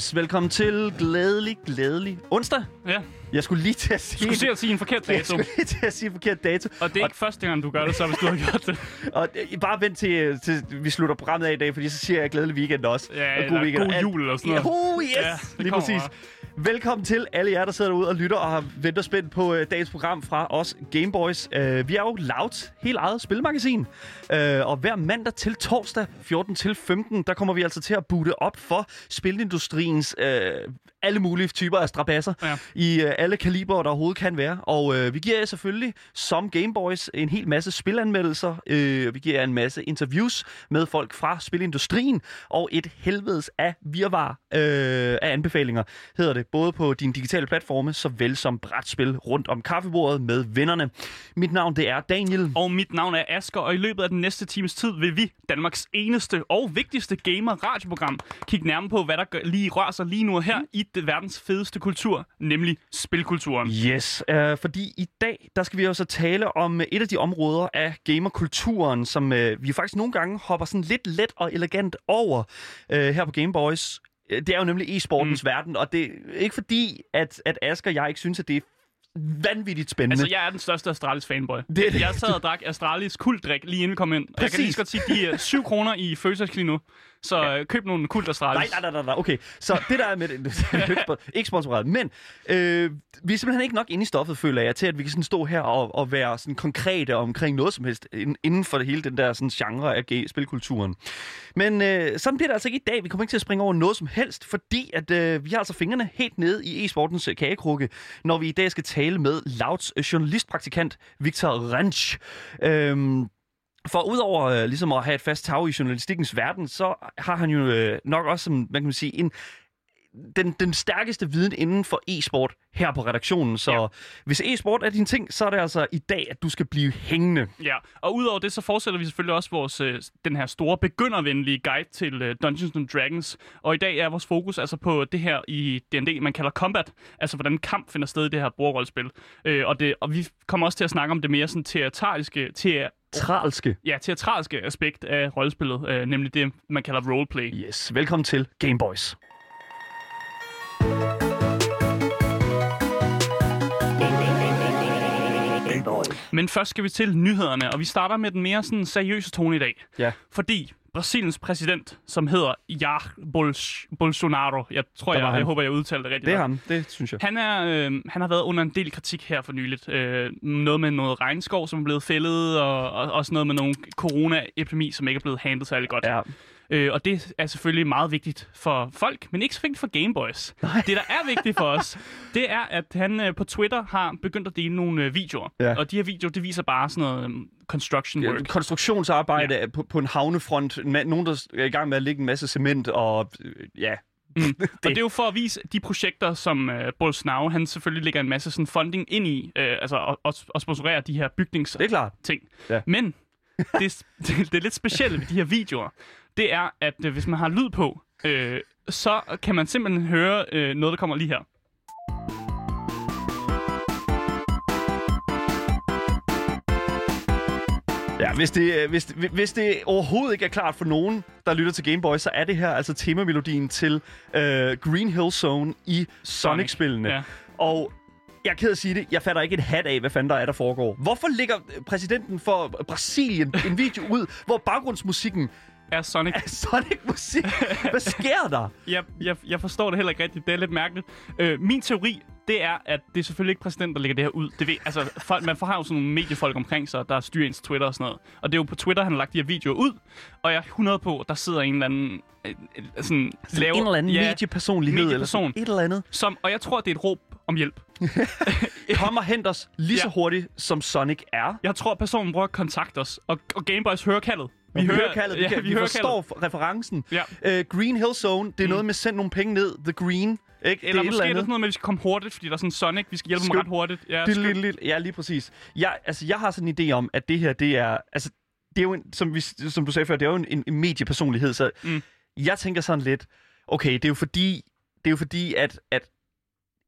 Boys. Velkommen til glædelig, glædelig onsdag. Ja, Jeg skulle lige til at sige... du skulle at sige en forkert jeg dato. skulle lige til at sige en forkert dato. Og det er ikke første gang, du gør det så, hvis du har gjort det. Og øh, bare vent til, til vi slutter programmet af i dag, fordi så siger jeg glædelig weekend også. Ja, og god Alt- jul eller sådan Ja, noget. oh, yes! Ja, Ja, det lige kommer præcis. Velkommen til alle jer, der sidder derude og lytter og har ventet spændt på øh, dagens program fra os Gameboys. Øh, vi er jo Loud, helt eget spilmagasin. Øh, og hver mandag til torsdag 14 til 15, der kommer vi altså til at boote op for spilindustriens øh, alle mulige typer af strabasser Ja. i øh, alle kaliber, der overhovedet kan være. Og øh, vi giver jer selvfølgelig som Gameboys en hel masse spilanmeldelser. Øh, vi giver jer en masse interviews med folk fra spilindustrien og et helvedes af virvar øh, af anbefalinger, hedder det, både på dine digitale platforme, såvel som brætspil rundt om kaffebordet med vennerne. Mit navn det er Daniel. Og mit navn er Asker, og i løbet af den næste times tid vil vi, Danmarks eneste og vigtigste gamer-radioprogram, kigge nærmere på, hvad der gør, lige rører sig lige nu her i det verdens fedeste kultur, nemlig spilkulturen. Yes, øh, fordi i dag, der skal vi også tale om et af de områder af gamerkulturen, som øh, vi faktisk nogle gange hopper sådan lidt let og elegant over øh, her på Gameboys. Øh, Det er jo nemlig e-sportens mm. verden, og det er ikke fordi, at, at Asger og jeg ikke synes, at det er vanvittigt spændende. Altså, jeg er den største Astralis fanboy. Det det. Jeg sad og drak Astralis kultdrik lige inden vi kom ind. Og jeg kan lige Præcis. så godt sige, de er 7 kroner i lige nu. Så øh, køb nogle kult Astralis. Nej, nej, nej, nej, okay. Så det der er med det, ikke spon- ikke sponsoreret, men øh, vi er simpelthen ikke nok inde i stoffet, føler jeg, til at vi kan sådan stå her og, og være sådan konkrete omkring noget som helst in- inden for det hele den der sådan genre af spilkulturen. Men øh, sådan bliver det altså ikke i dag. Vi kommer ikke til at springe over noget som helst, fordi at øh, vi har altså fingrene helt nede i e-sportens øh, kagekrukke, når vi i dag skal tale med Louds øh, journalistpraktikant Victor Rensch. Øhm, for udover øh, ligesom at have et fast tag i journalistikkens verden, så har han jo øh, nok også, som, hvad kan man sige, en, den, den stærkeste viden inden for e-sport her på redaktionen. Så ja. hvis e-sport er din ting, så er det altså i dag, at du skal blive hængende. Ja, og udover det, så fortsætter vi selvfølgelig også vores, øh, den her store begyndervenlige guide til øh, Dungeons and Dragons. Og i dag er vores fokus altså på det her i D&D, man kalder combat. Altså hvordan kamp finder sted i det her bordrollespil. Øh, og, det, og vi kommer også til at snakke om det mere sådan teatraliske, te, Tralske. ja, teatralske aspekt af rollespillet. Øh, nemlig det, man kalder roleplay. Yes, velkommen til Gameboys. Men først skal vi til nyhederne, og vi starter med den mere sådan seriøse tone i dag. Ja. Fordi Brasiliens præsident, som hedder Jair Bols- Bolsonaro, jeg tror, jeg, jeg håber, jeg udtalte det rigtigt. Det er ham, det synes jeg. Han, er, øh, han har været under en del kritik her for nyligt. Øh, noget med noget regnskov, som er blevet fældet, og, og også noget med nogle coronaepidemi, som ikke er blevet handlet særlig godt. Ja. Øh, og det er selvfølgelig meget vigtigt for folk, men ikke så vigtigt for Gameboys. Nej. Det, der er vigtigt for os, det er, at han øh, på Twitter har begyndt at dele nogle øh, videoer. Ja. Og de her videoer, det viser bare sådan noget um, construction Ja, work. konstruktionsarbejde ja. på, på en havnefront. Nogen, der er i gang med at lægge en masse cement, og øh, ja. Mm. Og det er jo for at vise de projekter, som øh, Bolsonaro, han selvfølgelig lægger en masse sådan funding ind i, øh, altså og, og, og sponsorerer de her bygningsting. Det er klart. Ja. Men det, det, det lidt specielle ved de her videoer, det er, at øh, hvis man har lyd på, øh, så kan man simpelthen høre øh, noget, der kommer lige her. Ja, hvis det, øh, hvis, hvis det overhovedet ikke er klart for nogen, der lytter til Game Boy, så er det her altså temamelodien til øh, Green Hill Zone i Sonic-spillene. Ja. Og jeg er ked at sige det, jeg fatter ikke et hat af, hvad fanden der er, der foregår. Hvorfor lægger præsidenten for Brasilien en video ud, hvor baggrundsmusikken Er Sonic. er Sonic-musik? Hvad sker der? Jeg, jeg, jeg forstår det heller ikke rigtigt. Det er lidt mærkeligt. Øh, min teori, det er, at det er selvfølgelig ikke præsidenten, der lægger det her ud. Det ved, altså, folk, man får har jo sådan nogle mediefolk omkring sig, der styrer ens Twitter og sådan noget. Og det er jo på Twitter, han har lagt de her videoer ud. Og jeg er 100 på, der sidder en eller anden... Øh, øh, sådan, laver, en eller anden ja, mediepersonlighed. medieperson. Eller sådan et eller andet. Som, og jeg tror, det er et råb om hjælp. Kom og hent os lige så Ja. hurtigt, som Sonic er. Jeg tror, personen prøver at kontakte os, og, og Gameboys hører kaldet. Vi, vi hører kaldet, vi, ja, kan, vi, vi hører forstår kaldet. referencen. Ja. Uh, Green Hill Zone, det er mm. noget med send nogle penge ned. The Green. Ikke? Eller det er måske er det et sådan noget med, at vi skal komme hurtigt, fordi der er sådan Sonic, vi skal hjælpe Skub. dem ret hurtigt. Ja, Det lille, lille, ja, lige præcis. Jeg, altså, jeg har sådan en idé om, at det her, det er... Altså, det er jo en, som, vi, som du sagde før, det er jo en, en, en mediepersonlighed, så Mm. jeg tænker sådan lidt, okay, det er jo fordi, det er jo fordi, at, at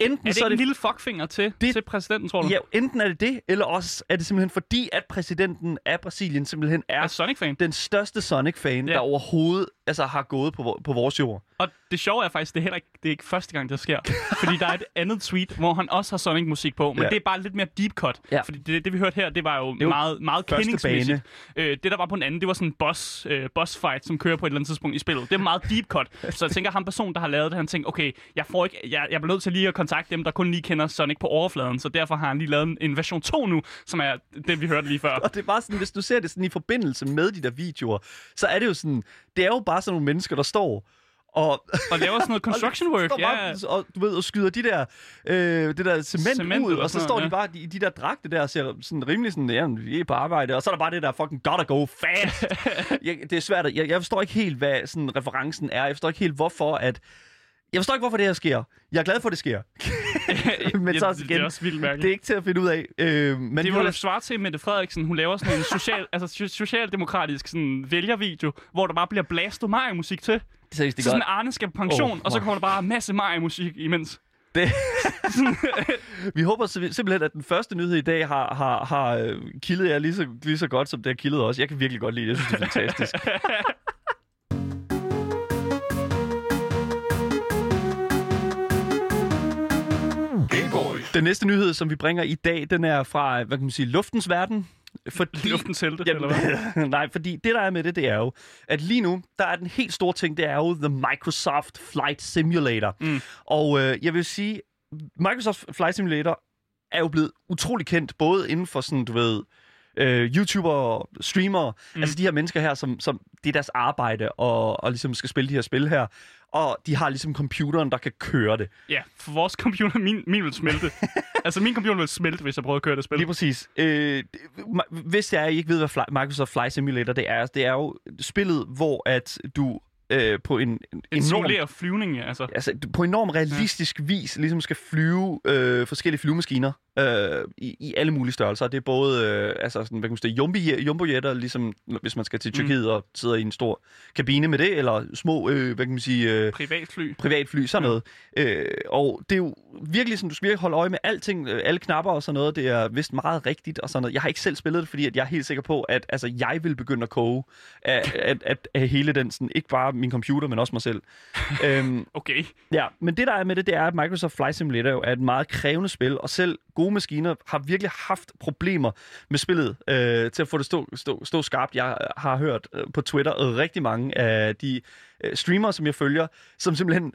enten Er det så er en det, lille fuckfinger til, det... til præsidenten, tror du? ja, enten er det det, eller også er det simpelthen fordi, at præsidenten af Brasilien simpelthen er Er Sonic-fan? den største Sonic-fan, Ja. der overhovedet altså, har gået på, på vores jord. Og det sjove er faktisk, det er heller ikke, det er ikke første gang, det sker. fordi der er et andet tweet, hvor han også har Sonic-musik på, men Ja. det er bare lidt mere deep cut. Ja. Fordi det, det, vi hørte her, det var jo, det meget, meget kendingsmæssigt. Øh, det, der var på den anden, det var sådan en boss, øh, boss fight, som kører på et eller andet tidspunkt i spillet. Det er meget deep cut. Så jeg tænker, ham person, der har lavet det, han tænker, okay, jeg, får ikke, jeg, jeg bliver nødt til lige at kontakte dem, der kun lige kender Sonic på overfladen. Så derfor har han lige lavet en, en version 2 nu, som er det, vi hørte lige før. Og det er bare sådan, hvis du ser det sådan i forbindelse med de der videoer, så er det jo sådan, det er jo bare sådan nogle mennesker, der står og, Og laver sådan noget construction work. Ja, bare, og, du ved, og skyder de der, øh, det der cement, Cement ud, og så står noget, de bare i de der dragte der, ser sådan rimelig sådan, ja, vi er på arbejde, og så er der bare det der fucking gotta go fast. jeg, det er svært, jeg, jeg forstår ikke helt, hvad sådan referencen er, jeg forstår ikke helt, hvorfor at, jeg forstår ikke, hvorfor det her sker. Jeg er glad for, at det sker. Men så også det er igen, også vildt mærkeligt. det er ikke til at finde ud af. Øh, men Det var jo svare til Mette Frederiksen. Hun laver sådan en social, altså, so- socialdemokratisk sådan, vælgervideo, hvor der bare bliver blastet Mario-musik til. Seriøst, det Så sådan Arne skal på pension, Oh, og så kommer der bare masse Mario-musik imens. Det. vi håber sim- simpelthen, at den første nyhed i dag har, har, har øh, kildet jer lige så, lige så godt, som det har kildet os. Jeg kan virkelig godt lide det. Jeg synes, det er fantastisk. Den næste nyhed, som vi bringer i dag, den er fra, hvad kan man sige, luftens verden. Fordi, Luftens helte, Jamen, eller hvad? nej, fordi det der er med det, det er jo, at lige nu, der er den helt store ting, det er jo The Microsoft Flight Simulator. Mm. Og øh, jeg vil sige, Microsoft Flight Simulator er jo blevet utrolig kendt, både inden for sådan, du ved, øh, YouTuber streamere, mm. altså de her mennesker her, som, som det er deres arbejde, og, og ligesom skal spille de her spil her, og de har ligesom computeren, der kan køre det. Ja, for vores computer, min, min vil smelte. altså, min computer vil smelte, hvis jeg prøver at køre det spil. Lige præcis. Øh, hvis jeg ikke ved, hvad Fly, Microsoft Flight Simulator det er, det er jo spillet, hvor at du øh, på en, en En enorm, flyvning, ja, altså. altså, på enorm realistisk ja. vis ligesom skal flyve øh, forskellige flyvemaskiner øh, i, i alle mulige størrelser. Det er både øh, altså sådan, hvad kan man sige, jumbo- jumbojetter, ligesom hvis man skal til Tyrkiet mm. og sidder i en stor kabine med det, eller små, øh, hvad kan man sige, øh, Privatfly. privatfly, sådan noget. Øh, og det er jo virkelig sådan, du skal virkelig holde øje med alting, øh, alle knapper og sådan noget. Det er vist meget rigtigt og sådan noget. Jeg har ikke selv spillet det, fordi at jeg er helt sikker på, at altså, jeg vil begynde at koge af, af, af, af hele den, sådan, ikke bare min computer, men også mig selv. øhm, Okay. ja, men det der er med det, det er, at Microsoft Flight Simulator jo er et meget krævende spil, og selv gode maskiner har virkelig haft problemer med spillet øh, til at få det stå, stå, stå skarpt. Jeg har hørt øh, på Twitter øh, rigtig mange af de øh, streamere, som jeg følger, som simpelthen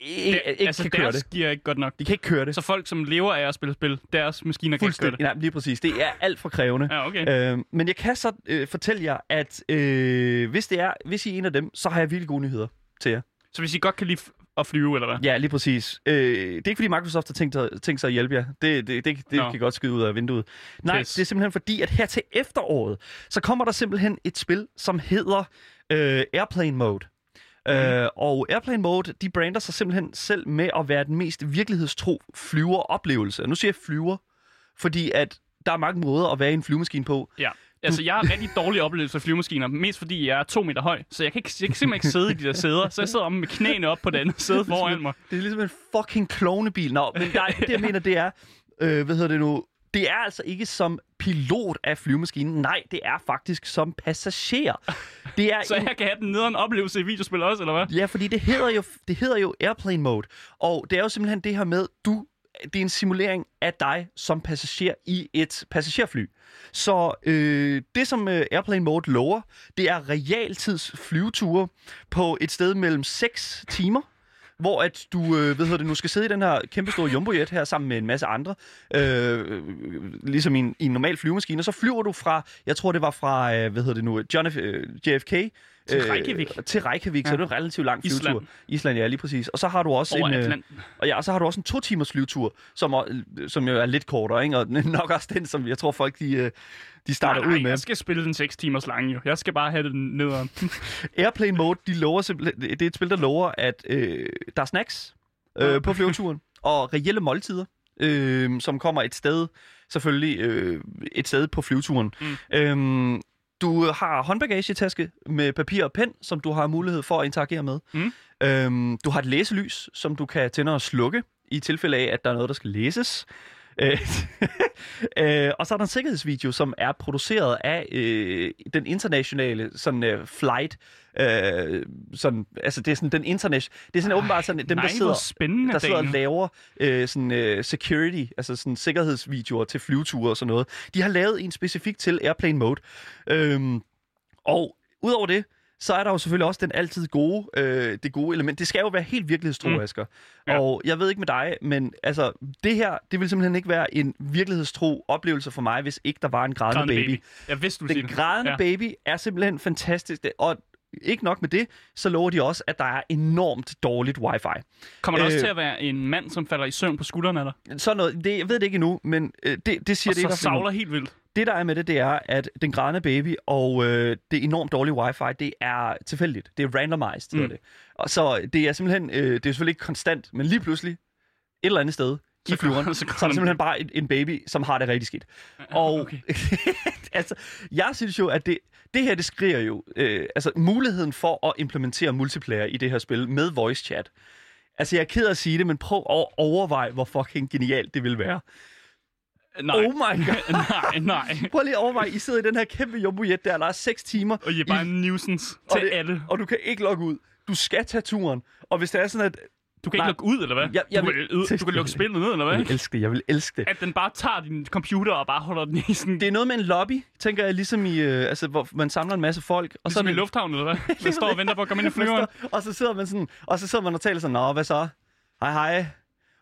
ikke, Det, ikke altså, kan køre det. giver ikke godt nok. De kan ikke køre det. Så folk, som lever af at spille spil, deres maskiner kan ikke køre det. Nej, lige præcis. Det er alt for krævende. Ja, okay. Øh, men jeg kan så øh, fortælle jer, at øh, hvis, det er, hvis I er en af dem, så har jeg virkelig gode nyheder til jer. Så hvis I godt kan lide at flyve, eller hvad? Ja, lige præcis. Øh, det er ikke, fordi Microsoft har tænkt, tænkt sig at hjælpe jer. Det, det, det, det kan godt skyde ud af vinduet. Nej, Pis. det er simpelthen fordi, at her til efteråret, så kommer der simpelthen et spil, som hedder øh, Airplane Mode. Mm. Øh, og Airplane Mode, de brander sig simpelthen selv med at være den mest virkelighedstro flyveroplevelse. Nu siger jeg flyver, fordi at der er mange måder at være i en flyvemaskine på. Ja. Altså, jeg har rigtig dårlige oplevelser af flyvemaskiner, mest fordi jeg er to meter høj, så jeg kan, ikke, jeg kan simpelthen ikke sidde i de der sæder, så jeg sidder om med knæene op på det andet sæde foran mig. Det er ligesom en fucking klovnebil. Nå, men nej, det jeg mener, det er, øh, hvad hedder det nu, det er altså ikke som pilot af flyvemaskinen. Nej, det er faktisk som passager. Det er Så en, jeg kan have den nederen oplevelse i videospil også, eller hvad? Ja, fordi det hedder, jo, det hedder jo airplane mode. Og det er jo simpelthen det her med, du det er en simulering af dig som passager i et passagerfly. Så øh, det, som øh, Airplane Mode lover, det er realtids flyveture på et sted mellem 6 timer, hvor at du, øh, hvad hedder det, nu skal sidde i den her kæmpe store jumbojet her sammen med en masse andre, øh, ligesom i en, i en normal flyvemaskine, og så flyver du fra, jeg tror det var fra, øh, hvad hedder det nu, John F, øh, JFK, Til Reykjavik. Øh, til Reykjavik, ja. så det er en relativt lang flyvetur. Island. Island, ja, lige præcis. Og så har du også Over en, øh, Atlanten. og ja, og så har du også en to timers flyvetur, som, som jo er lidt kortere, ikke? og nok også den, som jeg tror folk, de, øh, de starter nej, nej, ud med. jeg skal spille den 6 timers lange jo. Jeg skal bare have den nederen. Airplane Mode, de lover simpelthen, det er et spil, der lover, at øh, der er snacks øh, på flyveturen, og reelle måltider, øh, som kommer et sted, selvfølgelig øh, et sted på flyveturen. Mm. Øh, du har håndbagagetaske med papir og pen, som du har mulighed for at interagere med. Mm. Øhm, du har et læselys, som du kan tænde og slukke, i tilfælde af, at der er noget, der skal læses. Øh, øh, og så er der en sikkerhedsvideo, som er produceret af øh, den internationale sådan, øh, flight Øh, sådan, altså, det er sådan den internet... Det er sådan åbenbart sådan, dem, Nej, der sidder, spændende, der sidder og laver øh, sådan, øh, security, altså sådan sikkerhedsvideoer til flyveture og sådan noget. De har lavet en specifik til Airplane Mode. Øhm, og udover det, så er der jo selvfølgelig også den altid gode, øh, det gode element. Det skal jo være helt virkelighedstro, Mm. Asger. Ja. Og jeg ved ikke med dig, men altså, det her, det vil simpelthen ikke være en virkelighedstro oplevelse for mig, hvis ikke der var en grædende, Grædende baby. baby. Jeg vidste, du ville Den grædende Ja. baby er simpelthen fantastisk. Det- Og ikke nok med det, så lover de også, at der er enormt dårligt wifi. Kommer der også Øh, til at være en mand, som falder i søvn på skuldrene af dig? Sådan noget, det, jeg ved det ikke endnu, men øh, det, det siger Og det i så hvert fald nu. savler helt vildt. Det, der er med det, det er, at den grædende baby og øh, det enormt dårlige wifi, det er tilfældigt. Det er randomized, Mm. det. Og så det er simpelthen, øh, det er selvfølgelig ikke konstant, men lige pludselig, et eller andet sted i flyveren, så, så er der simpelthen bare en, en baby, som har det rigtig skidt. Og Okay. altså, jeg synes jo, at det, det her, det skriger jo, øh, altså muligheden for at implementere multiplayer i det her spil med voice chat. Altså, jeg er ked af at sige det, men prøv at overveje, hvor fucking genialt det vil være. Nej. Oh my god. nej, nej. Prøv lige at overveje, I sidder i den her kæmpe jumbojet der, der er 6 timer, Og I er bare en nuisance til det- alle. og du kan ikke logge ud. Du skal tage turen. Og hvis det er sådan, at... Du kan Nej. ikke lukke ud, eller hvad? Jeg- jeg du, vil- kan, ud- du kan lukke spillet ned, eller Jeg hvad? vil elske det, jeg vil elske det. At den bare tager din computer og bare holder den i sådan... Det er noget med en lobby, tænker jeg, ligesom i, øh, altså, hvor man samler en masse folk. Og Ligesom er i lufthavnen, eller hvad? Man står og venter på at komme ind i flyveren. Og så sidder man sådan, og så sidder man og taler sådan, Nå, hvad så? Hej, hej.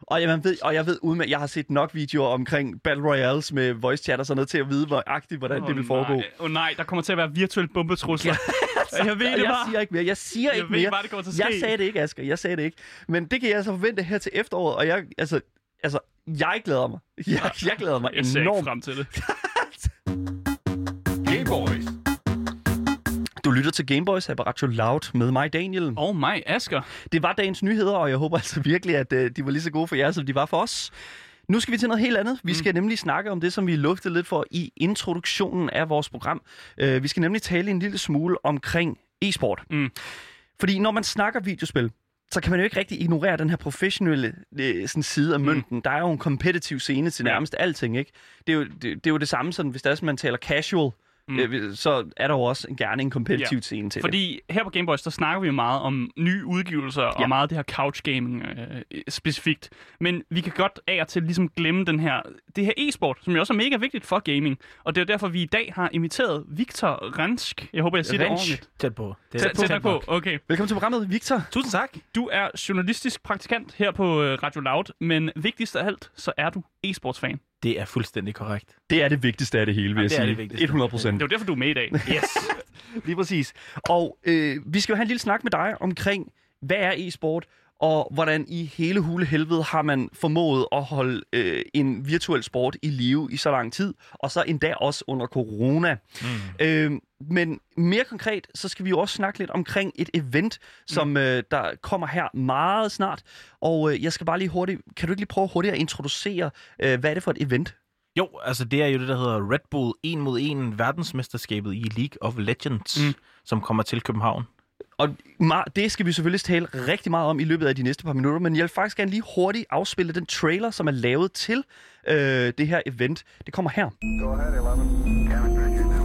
Og jeg, man ved, og jeg ved udmærket, jeg har set nok videoer omkring Battle Royales med voice chat og sådan noget til at vide, hvor agtigt, hvordan det vil foregå. Nej. Åh oh, nej, der kommer til at være virtuelle bombetrusler. jeg ved det jeg bare. siger ikke mere. Jeg siger Jeg ikke ved mere. bare, det kommer til at Jeg ske. sagde det ikke, Asger. Jeg sagde det ikke. Men det kan jeg altså forvente her til efteråret, og jeg, altså, altså, jeg glæder mig. Jeg, jeg glæder mig Jeg enormt. frem til det. Hey boys. Du lytter til Gameboys Apparatio Loud med mig, Daniel. Oh my, Asger. Det var dagens nyheder, og jeg håber altså virkelig, at øh, de var lige så gode for jer, som de var for os. Nu skal vi til noget helt andet. Vi skal nemlig snakke om det, som vi luftede lidt for i introduktionen af vores program. Øh, vi skal nemlig tale en lille smule omkring e-sport. Mm. Fordi når man snakker videospil, så kan man jo ikke rigtig ignorere den her professionelle øh, sådan side af mønten. Der er jo en kompetitiv scene til Mm. Ja. nærmest alting, ikke? Det er jo det, det, er jo det samme, sådan, hvis der er, sådan, man taler casual, Mm. øh, så er der jo også en, gerne en kompetitiv Ja, scene til det. Fordi her på Gameboys, der snakker vi jo meget om nye udgivelser, og Ja. meget af det her couch gaming øh, specifikt. Men vi kan godt af og til ligesom glemme den her, det her e-sport, som jo også er mega vigtigt for gaming. Og det er derfor, vi i dag har inviteret Victor Ransk. Jeg håber, jeg siger det Rensch. ordentligt. Tæt på. Det Tæt, tæt på. Okay. Velkommen til programmet, Victor. Tusind tak. Du er journalistisk praktikant her på øh, Radio Loud, men vigtigst af alt, så er du e-sportsfan. Det er fuldstændig korrekt. Det er det vigtigste af det hele, vil Ja, jeg det er sige. det vigtigste. 100 Det procent. er jo derfor, du er med i dag. Yes. Lige præcis. Og øh, vi skal jo have en lille snak med dig omkring, hvad er e-sport, og hvordan i hele hule helvede har man formået at holde øh, en virtuel sport i live i så lang tid, og så endda også under corona. Mm. Øh, men mere konkret, så skal vi jo også snakke lidt omkring et event, som øh, der kommer her meget snart. Og øh, jeg skal bare lige hurtigt, kan du ikke lige prøve hurtigt at introducere, øh, hvad er det for et event? Jo, altså det er jo det, der hedder Red Bull 1 mod 1 verdensmesterskabet i League of Legends, Mm. mm. som kommer til København. Og det skal vi selvfølgelig tale rigtig meget om i løbet af de næste par minutter, men jeg vil faktisk gerne lige hurtigt afspille den trailer, som er lavet til øh, det her event. Det kommer her. Go ahead, 11. Cabin bridge now.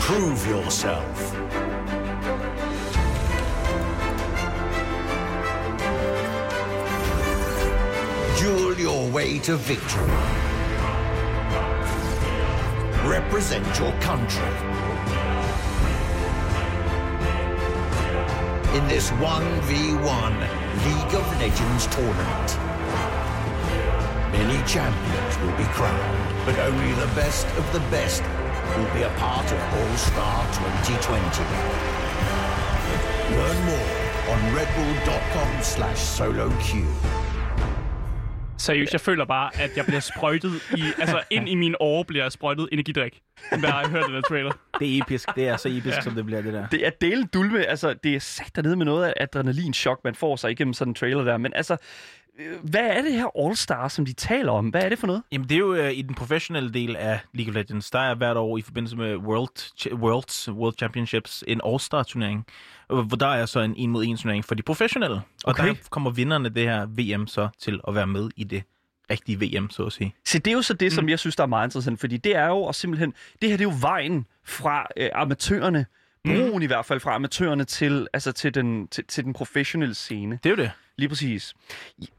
Prove yourself. Duel your way to victory. Represent your country. In this 1v1 League of Legends tournament. Many champions will be crowned, but only the best of the best will be a part of All Star 2020. Learn more on redbull.com slash solo queue. Seriøst, jeg føler bare, at jeg bliver sprøjtet i... Altså, ind i mine åre bliver jeg sprøjtet energidrik. Hver har jeg hørt den der trailer. Det er episk. Det er så episk, ja. som det bliver, det der. Det er delen dulme, altså det er sagt dernede med noget af adrenalinchok, man får sig igennem sådan en trailer der, men altså hvad er det her All-Star, som de taler om? Hvad er det for noget? Jamen, det er jo øh, i den professionelle del af League of Legends. Der er hvert år i forbindelse med World, Worlds, World Championships en All-Star-turnering, hvor der er så en en mod en turnering for de professionelle. Og Okay. der kommer vinderne det her VM så til at være med i det rigtige VM, så at sige. Så det er jo så det, som Mm. jeg synes, der er meget interessant, fordi det er jo og simpelthen, det her det er jo vejen fra øh, amatørerne, broen Mm. i hvert fald fra amatørerne til, altså til, den, til, til den professionelle scene. Det er jo det. Lige præcis.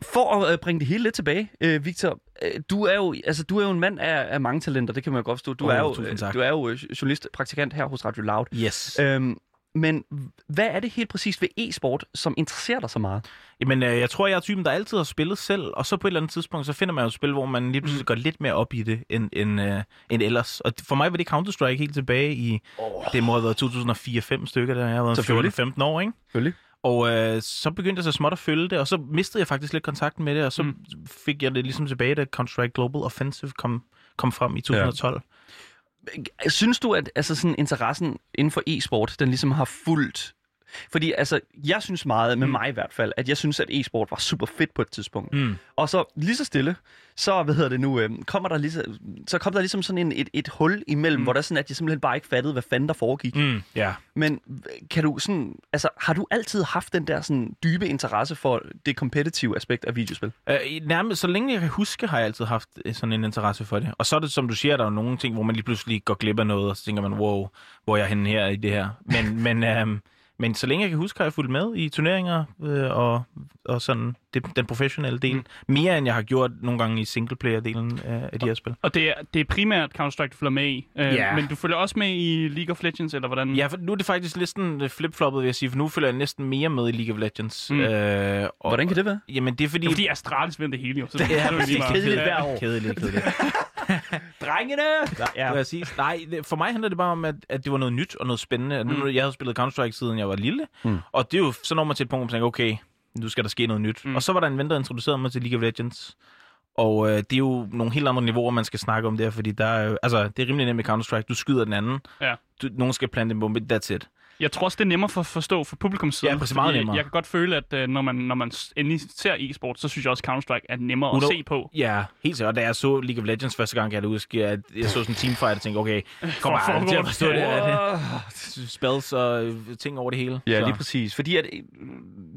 For at øh, bringe det hele lidt tilbage, øh, Victor, øh, du er jo altså du er jo en mand af, af mange talenter, det kan man jo godt forstå. Du Åh, er jo øh, du er jo journalist, praktikant her hos Radio Loud. Yes. Øhm, men hvad er det helt præcis ved e-sport, som interesserer dig så meget? Jamen, jeg tror, jeg er typen, der altid har spillet selv, og så på et eller andet tidspunkt, så finder man jo et spil, hvor man lige pludselig går lidt mere op i det, end, end, øh, end ellers. Og for mig var det Counter-Strike helt tilbage i, oh. det må have været 2004-5 stykker, da jeg har været Selvfølgelig. 14-15 år, ikke? Selvfølgelig. Og øh, så begyndte jeg så småt at følge det, og så mistede jeg faktisk lidt kontakten med det, og så mm. fik jeg det ligesom tilbage, da Counter-Strike Global Offensive kom, kom frem i 2012. Synes du, at altså, sådan, interessen inden for e-sport, den ligesom har fulgt... Fordi altså, jeg synes meget, med Mm. mig i hvert fald, at jeg synes, at e-sport var super fedt på et tidspunkt. Mm. Og så lige så stille, så, hvad hedder det nu, øh, kommer der lige, så, så kom der ligesom sådan en, et, et hul imellem, mm. hvor der sådan, at jeg simpelthen bare ikke fattede, hvad fanden der foregik. Mm. Ja. Men kan du sådan, altså, har du altid haft den der sådan dybe interesse for det competitive aspekt af videospil? Øh, nærmest, så længe jeg kan huske, har jeg altid haft øh, sådan en interesse for det. Og så er det, som du siger, der er nogle ting, hvor man lige pludselig går glip af noget, og så tænker man, wow, hvor er jeg henne her i det her? Men, men, øhm, men så længe jeg kan huske, har jeg fulgt med i turneringer øh, og, og sådan det, den professionelle del. Mm. Mere end jeg har gjort nogle gange i singleplayer-delen af, af de her spil. Og det er, det er primært Counter-Strike, du følger med i. Øh, Ja. Men du følger også med i League of Legends, eller hvordan? Ja, for nu er det faktisk næsten øh, flip-floppet, vil jeg sige, for nu følger jeg næsten mere med i League of Legends. Mm. Øh, og, Hvordan kan det være? Jamen, det er fordi... Det er fordi Astralis vinder det hele, jo. Så det, Ja, er lige meget. kedeligt hver år. Kedeligt, kedeligt. Drengene! Ja. Præcis. Nej, for mig handler det bare om, at, at det var noget nyt og noget spændende. Mm. Jeg havde spillet Counter-Strike siden jeg var lille, Mm. og det er jo, så når man til et punkt, hvor man tænker, okay, nu skal der ske noget nyt. Mm. Og så var der en ven, der introducerede mig til League of Legends. Og øh, det er jo nogle helt andre niveauer, man skal snakke om der, fordi der er jo, altså, det er rimelig nemt med Counter-Strike. Du skyder den anden. Ja. Du, nogen skal plante en bombe, that's it. Jeg tror også, det er nemmere for at forstå for publikums side. Ja, præcis, meget nemmere. Jeg kan godt føle, at øh, når man, når man endelig ser e-sport, så synes jeg også, Counter-Strike er nemmere at Uno- se på. Ja, helt sikkert. Da jeg så League of Legends første gang, kan jeg da huske, at jeg så sådan en teamfight og tænkte, okay, kom For- bare til at forstå det. Er det spells og øh, ting over det hele. Ja, Så- lige præcis. Fordi at, øh,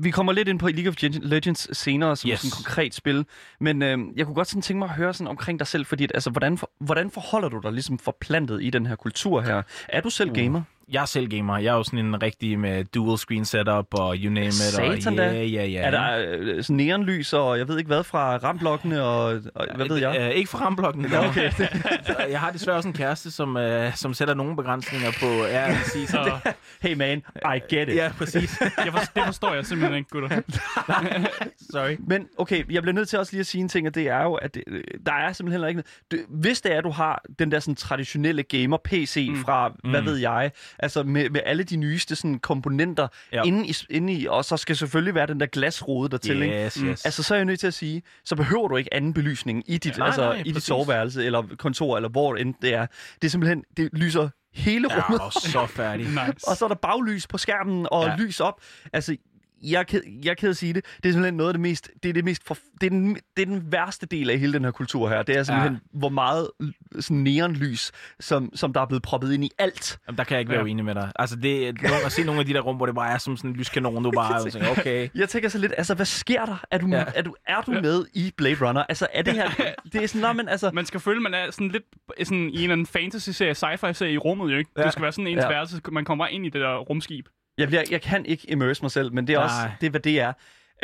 vi kommer lidt ind på League of Gen- Legends senere som yes. Sådan et konkret spil. Men øh, jeg kunne godt sådan tænke mig at høre sådan omkring dig selv, fordi at, altså, hvordan, for, hvordan forholder du dig ligesom forplantet i den her kultur her? Er du selv gamer? Jeg er selv gamer. Jeg er jo sådan en rigtig med dual screen setup og you name it. Satan og, ja, ja, ja. Er der øh, sådan neonlys og jeg ved ikke hvad fra ramblokkene og, og hvad ved jeg? Øh, ikke fra ramblokken. Ja, okay. jeg har desværre også en kæreste, som, øh, som sætter nogle begrænsninger på... Ja, så, Så, Hey man, I get it. ja, præcis. jeg for, det forstår jeg simpelthen ikke, gutter. Sorry. Men okay, jeg bliver nødt til også lige at sige en ting, og det er jo, at det, der er simpelthen heller ikke noget. Hvis det er, at du har den der sådan traditionelle gamer-PC mm. fra, hvad Mm. ved jeg, altså med, med alle de nyeste sådan komponenter ja. Inde, i, inde i, og så skal selvfølgelig være den der glasrode der til, ikke? Yes, yes. Altså, så er jeg nødt til at sige, så behøver du ikke anden belysning i dit, Nej, altså, nej, i dit soveværelse, eller kontor, eller hvor end det er. Det er simpelthen, det lyser hele rummet, Ja, og så færdig. Nice. og så er der baglys på skærmen og. Ja. lys op. Altså, jeg er, ked, jeg er ked at sige det. Det er simpelthen noget af det mest... Det er, det mest for, det er, den, det er den værste del af hele den her kultur her. Det er simpelthen, ja. hvor meget sådan neonlys, som, som der er blevet proppet ind i alt. Jamen, der kan jeg ikke være Ja. uenig med dig. Altså, det, er at se nogle af de der rum, hvor det bare er som sådan en lyskanon, du bare og tænker, okay. Jeg tænker så lidt, altså, hvad sker der? Er du, ja. Ja. er du, er du med i Blade Runner? Altså, er det her... Det er sådan, men altså... Man skal føle, man er sådan lidt sådan i en eller anden fantasy-serie, sci-fi-serie i rummet, jo ikke? Ja. Det skal være sådan en Ja. ja. værelse, man kommer bare ind i det der rumskib. Jeg, bliver, jeg kan ikke immerse mig selv, men det er også Nej. det, er, hvad det er.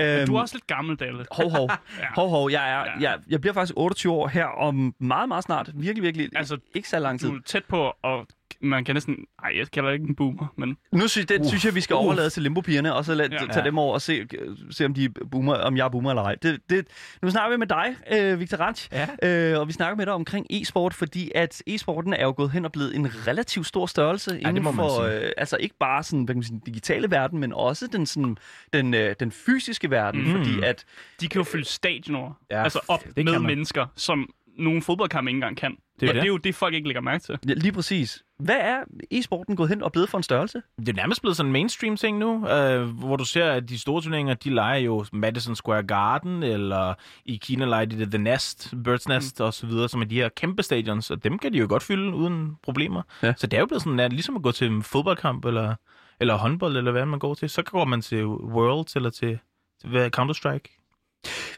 Øhm, Du er også lidt gammel, Dalle. Hov, hov. Ja. Hov, hov. Jeg, er, Ja. jeg, jeg bliver faktisk 28 år her om meget, meget snart. Virkelig, virkelig. Altså, ikke så lang tid. Du er tæt på, og man kan næsten... Ej, jeg kalder det ikke en boomer, men... Nu synes, det, synes jeg, vi skal Uff. overlade til limbo-pigerne, og så lad, Ja. ja. tage dem over og se, se om, de er boomer, om jeg er boomer eller ej. Det, det, nu snakker vi med dig, øh, Victor Ranch, Ja. øh, og vi snakker med dig omkring e-sport, fordi at e-sporten er jo gået hen og blevet en relativt stor størrelse det inden for, øh, altså ikke bare sådan, hvad kan man sige, den digitale verden, men også den, sådan, den, øh, den fysiske verden, mm. fordi at De kan jo fylde stadion over. Ja, altså op det med mennesker, som nogle fodboldkampe ikke engang kan. Det er Og jo det er det. jo det, folk ikke lægger mærke til. Ja, lige præcis. Hvad er e-sporten gået hen og blevet for en størrelse? Det er nærmest blevet sådan en mainstream ting nu, øh, hvor du ser, at de store turneringer, de leger jo Madison Square Garden, eller i Kina leger de The Nest, Bird's Nest mm. og så videre, som er de her kæmpe stadions, og dem kan de jo godt fylde uden problemer. Ja. Så det er jo blevet sådan, at ligesom at gå til en fodboldkamp, eller, eller håndbold, eller hvad man går til. Så går man til Worlds, eller til, til Counter-Strike.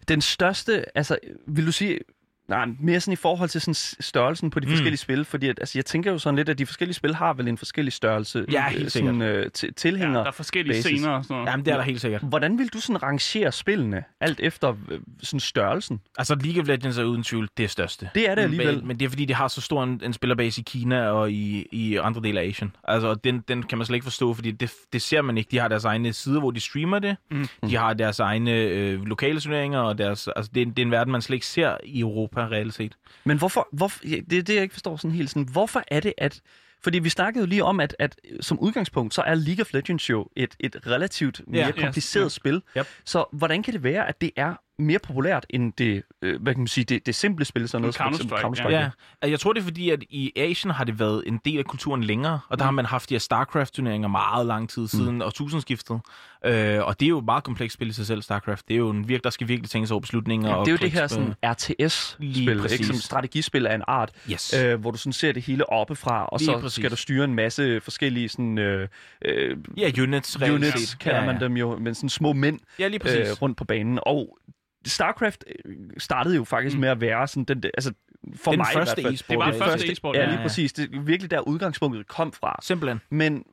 Den største, altså, vil du sige, nej, mere sådan i forhold til sådan størrelsen på de Mm. forskellige spil, fordi at, altså, jeg tænker jo sådan lidt, at de forskellige spil har vel en forskellig størrelse. Ja, øh, helt sådan, øh, til- Ja, tilhænger. der er forskellige basis. scener og sådan noget. Jamen, det er der helt sikkert. Hvordan vil du sådan rangere spillene, alt efter øh, sådan størrelsen? Altså, League of Legends er uden tvivl det største. Det er det alligevel. Men, men det er fordi, de har så stor en, en spillerbase i Kina og i, i andre dele af Asien. Altså, og den, den kan man slet ikke forstå, fordi det, det ser man ikke. De har deres egne sider, hvor de streamer det. Mm. De har deres egne øh, lokale turneringer, og deres, altså, det, det er en verden, man slet ikke ser i Europa reelt set. Men hvorfor, hvorfor ja, det er det, jeg ikke forstår sådan helt sådan, hvorfor er det, at fordi vi snakkede jo lige om, at, at som udgangspunkt, så er League of Legends jo et, et relativt mere Ja. kompliceret Yes, spil. Yep. Så hvordan kan det være, at det er mere populært end det, øh, hvad kan man sige, det, det simple spil, sådan noget som Counter-Strike, Counter-Strike? ja. Ja, altså, jeg tror, det er fordi, at i Asien har det været en del af kulturen længere, og der har man haft de her StarCraft-turneringer meget lang tid siden mm. årtusindskiftet. Øh, og det er jo et meget komplekst spil i sig selv, StarCraft. Det er jo en virk, der skal virkelig tænke sig over beslutninger. Ja, og det er jo det her sådan RTS-spil, ikke? som strategispil af en art, Yes. øh, hvor du sådan ser det hele oppefra, og Lige så præcis. skal du styre en masse forskellige sådan, øh, øh, Ja, units. units, kalder ja, man ja. dem jo, men sådan små mænd, Ja, lige præcis. øh, rundt på banen. Og StarCraft øh, startede jo faktisk mm. med at være sådan den, altså for Den mig første i hvert fald. e-sport, Det var ja, første e-sport, Ja, ja, lige ja. præcis. Det er virkelig der udgangspunktet kom fra. Simpelthen. Men,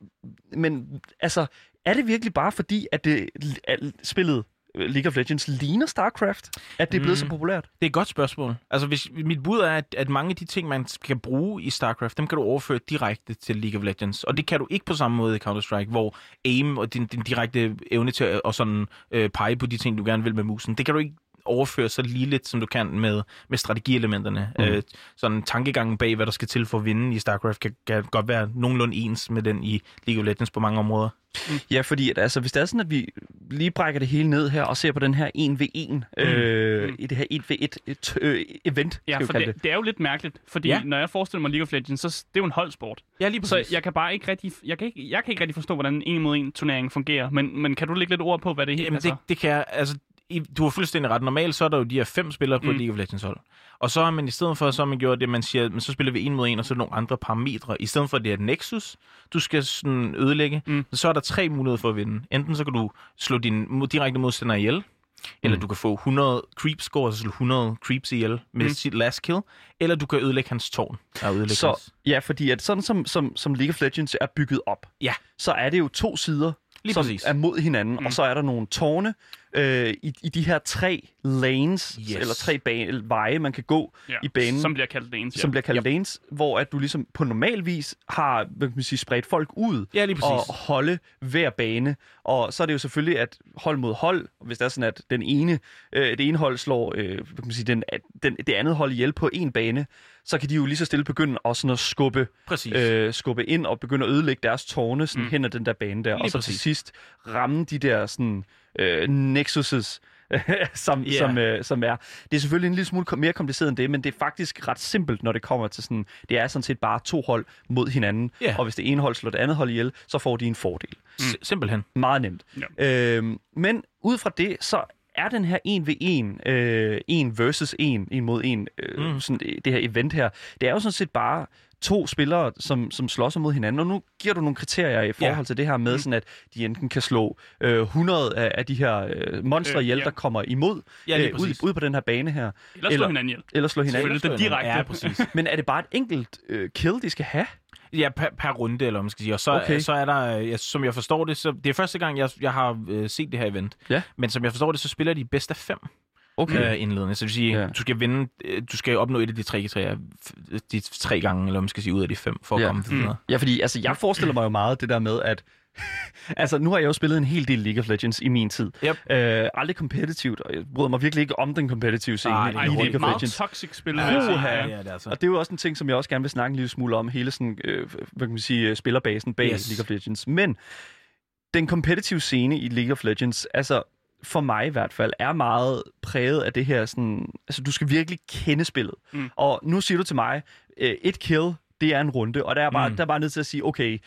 men altså, er det virkelig bare fordi, at, det, at spillet øh, League of Legends ligner StarCraft, at det er blevet Mm. så populært? Det er et godt spørgsmål. Altså, hvis, mit bud er, at, at mange af de ting, man skal bruge i StarCraft, dem kan du overføre direkte til League of Legends. Og det kan du ikke på samme måde i Counter-Strike, hvor aim og din, din direkte evne til at og sådan, øh, pege på de ting, du gerne vil med musen, det kan du ikke overføre så lige lidt, som du kan med, med strategielementerne. Mm. Øh, sådan tankegangen bag, hvad der skal til for at vinde i StarCraft, kan, kan godt være nogenlunde ens med den i League of Legends på mange områder. Ja, fordi at, altså, hvis det er sådan, at vi lige brækker det hele ned her og ser på den her 1v1, mm. øh, i det her 1v1 et, øh, event, Ja, skal for det, det. det er jo lidt mærkeligt, fordi Ja. når jeg forestiller mig League of Legends, så det er jo en holdsport. Ja, lige Så jeg kan bare ikke rigtig, jeg kan ikke, jeg kan ikke rigtig forstå, hvordan en en mod en turnering fungerer. Men, men kan du lægge lidt ord på, hvad det er? Jamen, altså, det, det kan jeg, altså, i- du har fuldstændig ret. Normalt så er der jo de her fem spillere på mm. League of Legends hold. Og så har man i stedet for, så har man gjort det, man siger, men så spiller vi en mod en, og så er der nogle andre parametre. I stedet for, at det er Nexus, du skal sådan ødelægge, mm. Så er der tre muligheder for at vinde. Enten så kan du slå din direkte modstander ihjel, eller Mm. du kan få 100 creep score, altså slå 100 creeps ihjel med. Mm. sit last kill, eller du kan ødelægge hans tårn. Og ødelægge Så, hans. ja, fordi at sådan som, som, som League of Legends er bygget op, Ja. så er det jo to sider, Lige som præcis. er mod hinanden, mm. og så er der nogle tårne øh, i, i de her tre lanes, Yes. eller tre bane, veje, man kan gå ja, i banen. Som bliver kaldt det eneste. som bliver kaldt yep. lanes, hvor at du ligesom på normal vis har hvad kan man sige, spredt folk ud Ja, lige præcis. og holde hver bane. Og så er det jo selvfølgelig, at hold mod hold, hvis det er sådan, at den ene, øh, det ene hold slår øh, hvad kan man sige, den, den, det andet hold ihjel på en bane, så kan de jo lige så stille begynde at, sådan at skubbe, Præcis. øh, skubbe ind og begynde at ødelægge deres tårne sådan mm. Mm. hen ad den der bane der. Lige og så præcis. til sidst ramme de der sådan, øh, nexuses, som, Ja. som, øh, som er. Det er selvfølgelig en lille smule mere kompliceret end det, men det er faktisk ret simpelt, når det kommer til sådan, det er sådan set bare to hold mod hinanden, Ja. og hvis det ene hold slår det andet hold ihjel, så får de en fordel. S- simpelthen. Meget nemt. Ja. Øhm, men ud fra det, så er den her 1v1, øh, 1 versus 1, en mod en, øh, Mm. sådan, øh, det her event her, det er jo sådan set bare to spillere, som, som slås mod hinanden, og nu giver du nogle kriterier i forhold Ja. til det her med, mm. sådan at de enten kan slå øh, 100 af, af de her øh, monstre Øh, ihjel, ja. der kommer imod, Ja, øh, ud, ud på den her bane her, Eller slå eller- hinanden ihjel. eller slå hinanden. Selvfølgelig. det direkte. Ja, præcis. Men er det bare et enkelt øh, kill, de skal have? Ja, per, per runde, eller hvad man skal sige. Og så, Okay. så er der, øh, ja, som jeg forstår det, så det er første gang, jeg, jeg har øh, set det her event. Ja. Men som jeg forstår det, så spiller de bedst af fem Okay. øh, indledende. Så det vil sige, Ja. du skal vinde, øh, du skal opnå et af de tre kriterier, de tre gange, eller man skal sige, ud af de fem, for at Ja. komme videre. Ja, fordi altså, jeg forestiller mig jo meget det der med, at... altså, nu har jeg jo spillet en hel del League of Legends i min tid. Yep. Øh, aldrig kompetitivt, og jeg bryder mig virkelig ikke om den kompetitive scene Nej, i Ej, League det er of meget Legends. toxic spil. Ja. Uha. ja, ja, det er altså. Og det er jo også en ting, som jeg også gerne vil snakke en lille smule om, hele sådan, øh, hvad kan man sige, øh, spillerbasen bag yes. League of Legends. Men den kompetitive scene i League of Legends, altså, for mig i hvert fald, er meget præget af det her sådan... Altså, du skal virkelig kende spillet. Mm. Og nu siger du til mig, øh, et kill, det er en runde, og der er bare, Mm. der er bare nødt til at sige, okay,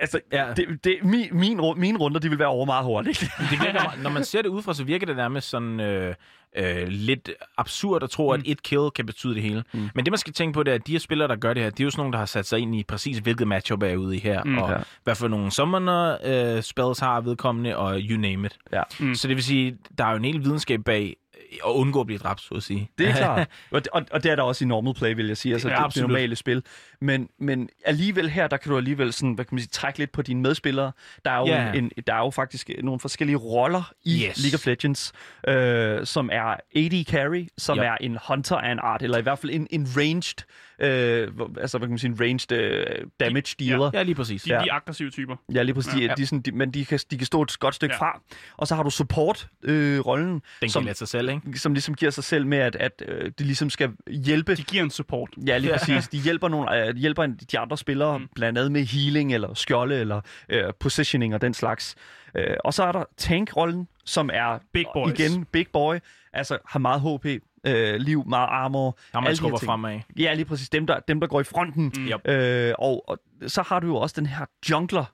altså, Ja. det, det, min, min, mine runder, de vil være over meget hurtigt. Det virker, når man ser det udefra, så virker det nærmest sådan øh, øh, lidt absurd at tro, at et kill kan betyde det hele. Mm. Men det, man skal tænke på, det er, at de her spillere, der gør det her, de er jo sådan nogle, der har sat sig ind i præcis, hvilket matchup er ude i her. Mm. og Ja. hvad for nogle summoner øh, spells har vedkommende, og you name it. Ja. Mm. Så det vil sige, der er jo en hel videnskab bag at undgå at blive dræbt, så at sige. Det er klart. Og, og, og det er der også i normal play, vil jeg sige. Altså Ja, det, det absolut. normale spil. Men, men alligevel her, der kan du alligevel sådan, hvad kan man sige, trække lidt på dine medspillere. Der er jo, Ja. en, der er jo faktisk nogle forskellige roller i Yes. League of Legends, øh, som er AD carry, som Ja. er en hunter af en art, eller i hvert fald en, en ranged, øh, hvor- altså hvad kan man sige, ranged øh, damage dealer. Ja, lige præcis. De, Ja. de aggressive typer. Ja, lige præcis. Ja. Ja. De, er sådan, de, men de kan, de kan stå et godt stykke Ja. ja. fra. Og så har du support-rollen, øh, rollen, Den som, lade sig selv, ikke? som ligesom giver sig selv med, at, at øh, de ligesom skal hjælpe De giver en support. Ja, lige Ja. præcis. De hjælper, nogle, øh, de hjælper de andre spillere, mm. blandt andet med healing eller skjolde eller øh, positioning og den slags. Øh, og så er der tank-rollen, som er Big boys. igen big boy, altså har meget HP, øh, liv, meget armor. Alle man skubber fremad. Ja, lige præcis. Dem der, dem, der går i fronten. Mm. Øh, og, og så har du jo også den her jungler.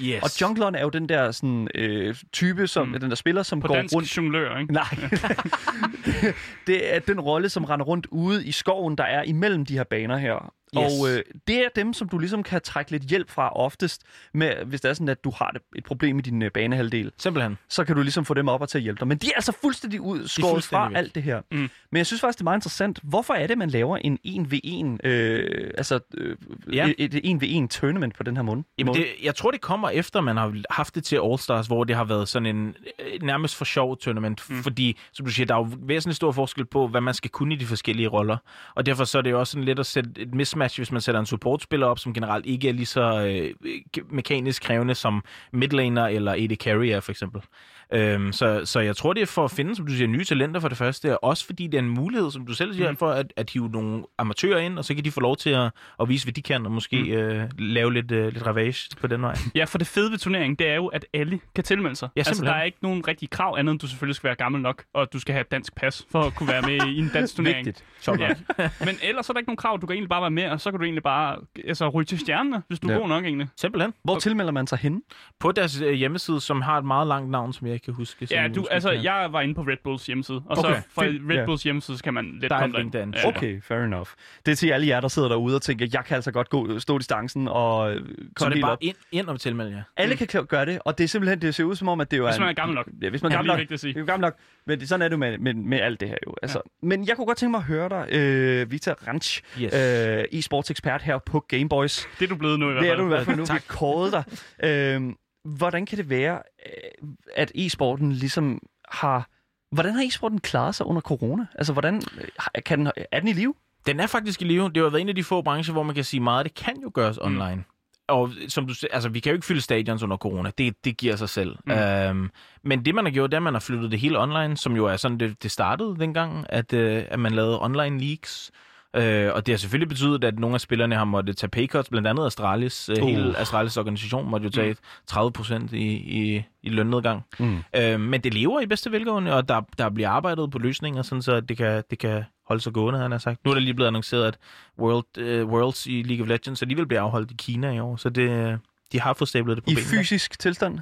Yes. Og jungleren er jo den der sådan, øh, type, som, mm. den der spiller, som På går dansk rundt... jonglør, ikke? Nej. det er den rolle, som render rundt ude i skoven, der er imellem de her baner her. Yes. Og øh, det er dem, som du ligesom kan trække lidt hjælp fra oftest, med, hvis det er sådan, at du har et problem i din øh, banehalvdel. Simpelthen. Så kan du ligesom få dem op og til at hjælpe dig. Men de er altså fuldstændig ud, skåret fra væk. alt det her. Mm. Men jeg synes faktisk, det er meget interessant. Hvorfor er det, man laver en 1v1, øh, altså øh, Ja. et, et 1v1 tournament på den her måde? Jamen det, jeg tror, det kommer efter, man har haft det til All-Stars, hvor det har været sådan en øh, nærmest for sjov tournament. Mm. Fordi, som du siger, der er jo væsentligt stor forskel på, hvad man skal kunne i de forskellige roller. Og derfor så er det jo også sådan lidt at sætte et mismatch, hvis man sætter en supportspiller op, som generelt ikke er lige så øh, mekanisk krævende som midlaner eller AD Carry er, for eksempel. Øhm, så, så jeg tror, det er for at finde, som du siger, nye talenter for det første, og også fordi det er en mulighed, som du selv siger, mm. for at, at hive nogle amatører ind, og så kan de få lov til at, at vise, hvad de kan, og måske mm. øh, lave lidt, øh, lidt ravage på den vej. Ja, for det fede ved turneringen, det er jo, at alle kan tilmelde sig. Ja, altså, der er ikke nogen rigtige krav andet, end du selvfølgelig skal være gammel nok, og du skal have et dansk pas for at kunne være med i en dansk turnering. Vigtigt. Ja. Men ellers er der ikke nogen krav. Du kan egentlig bare være med, og så kan du egentlig bare altså, ryge til stjernene, hvis du er Ja. god nok egentlig. Simpelthen. Hvor tilmelder man sig henne? På deres øh, hjemmeside, som har et meget langt navn, som jeg ikke kan huske. Ja, jeg du, altså, kan- jeg var inde på Red Bulls hjemmeside, og Okay, så fra. Red Ja. Bulls hjemmeside, så kan man lidt Der er komme derind. derinde. Okay, fair enough. Det er til alle jer, der sidder derude og tænker, jeg kan altså godt gå, stå distancen og øh, Så er komme det bare op. ind, ind og tilmelde jer. Alle kan kla- gøre det, og det er simpelthen, det ser ud som om, at det jo er... Hvis man er gammel nok. Ja, hvis man er Ja, gammel nok. sige. Det er jo gammel nok. Men det, sådan er det med, med, med alt det her jo. Altså, ja. Men jeg kunne godt tænke mig at høre dig, øh, Vita Ranch, Yes. øh, e-sports ekspert her på Gameboys. Det er du blevet nu i hvert Det fald. er du i hvert fald nu, vi dig. Øh, hvordan kan det være, øh, at e-sporten ligesom har... Hvordan har e-sporten klaret sig under corona? Altså, hvordan øh, kan den, er den i live? Den er faktisk i live. Det har jo været en af de få brancher, hvor man kan sige meget, det kan jo gøres online. Og som du altså, vi kan jo ikke fylde stadions under corona. Det, det giver sig selv. Mm. Øhm, men det, man har gjort, det er, at man har flyttet det hele online, som jo er sådan, det, det startede dengang, at, øh, at man lavede online leagues. Øh, og det har selvfølgelig betydet, at nogle af spillerne har måttet tage pay cuts, blandt andet Astralis. Øh, Uh. Hele Astralis organisation måtte jo tage 30 procent i, i, i lønnedgang. Mm. Øh, men det lever i bedste velgående, og der, der bliver arbejdet på løsninger, sådan så det kan, det kan holde sig gående, han har sagt. Nu er der lige blevet annonceret, at World, uh, Worlds i League of Legends alligevel bliver afholdt i Kina i år, så det, de har fået stablet det på I benene. fysisk tilstand?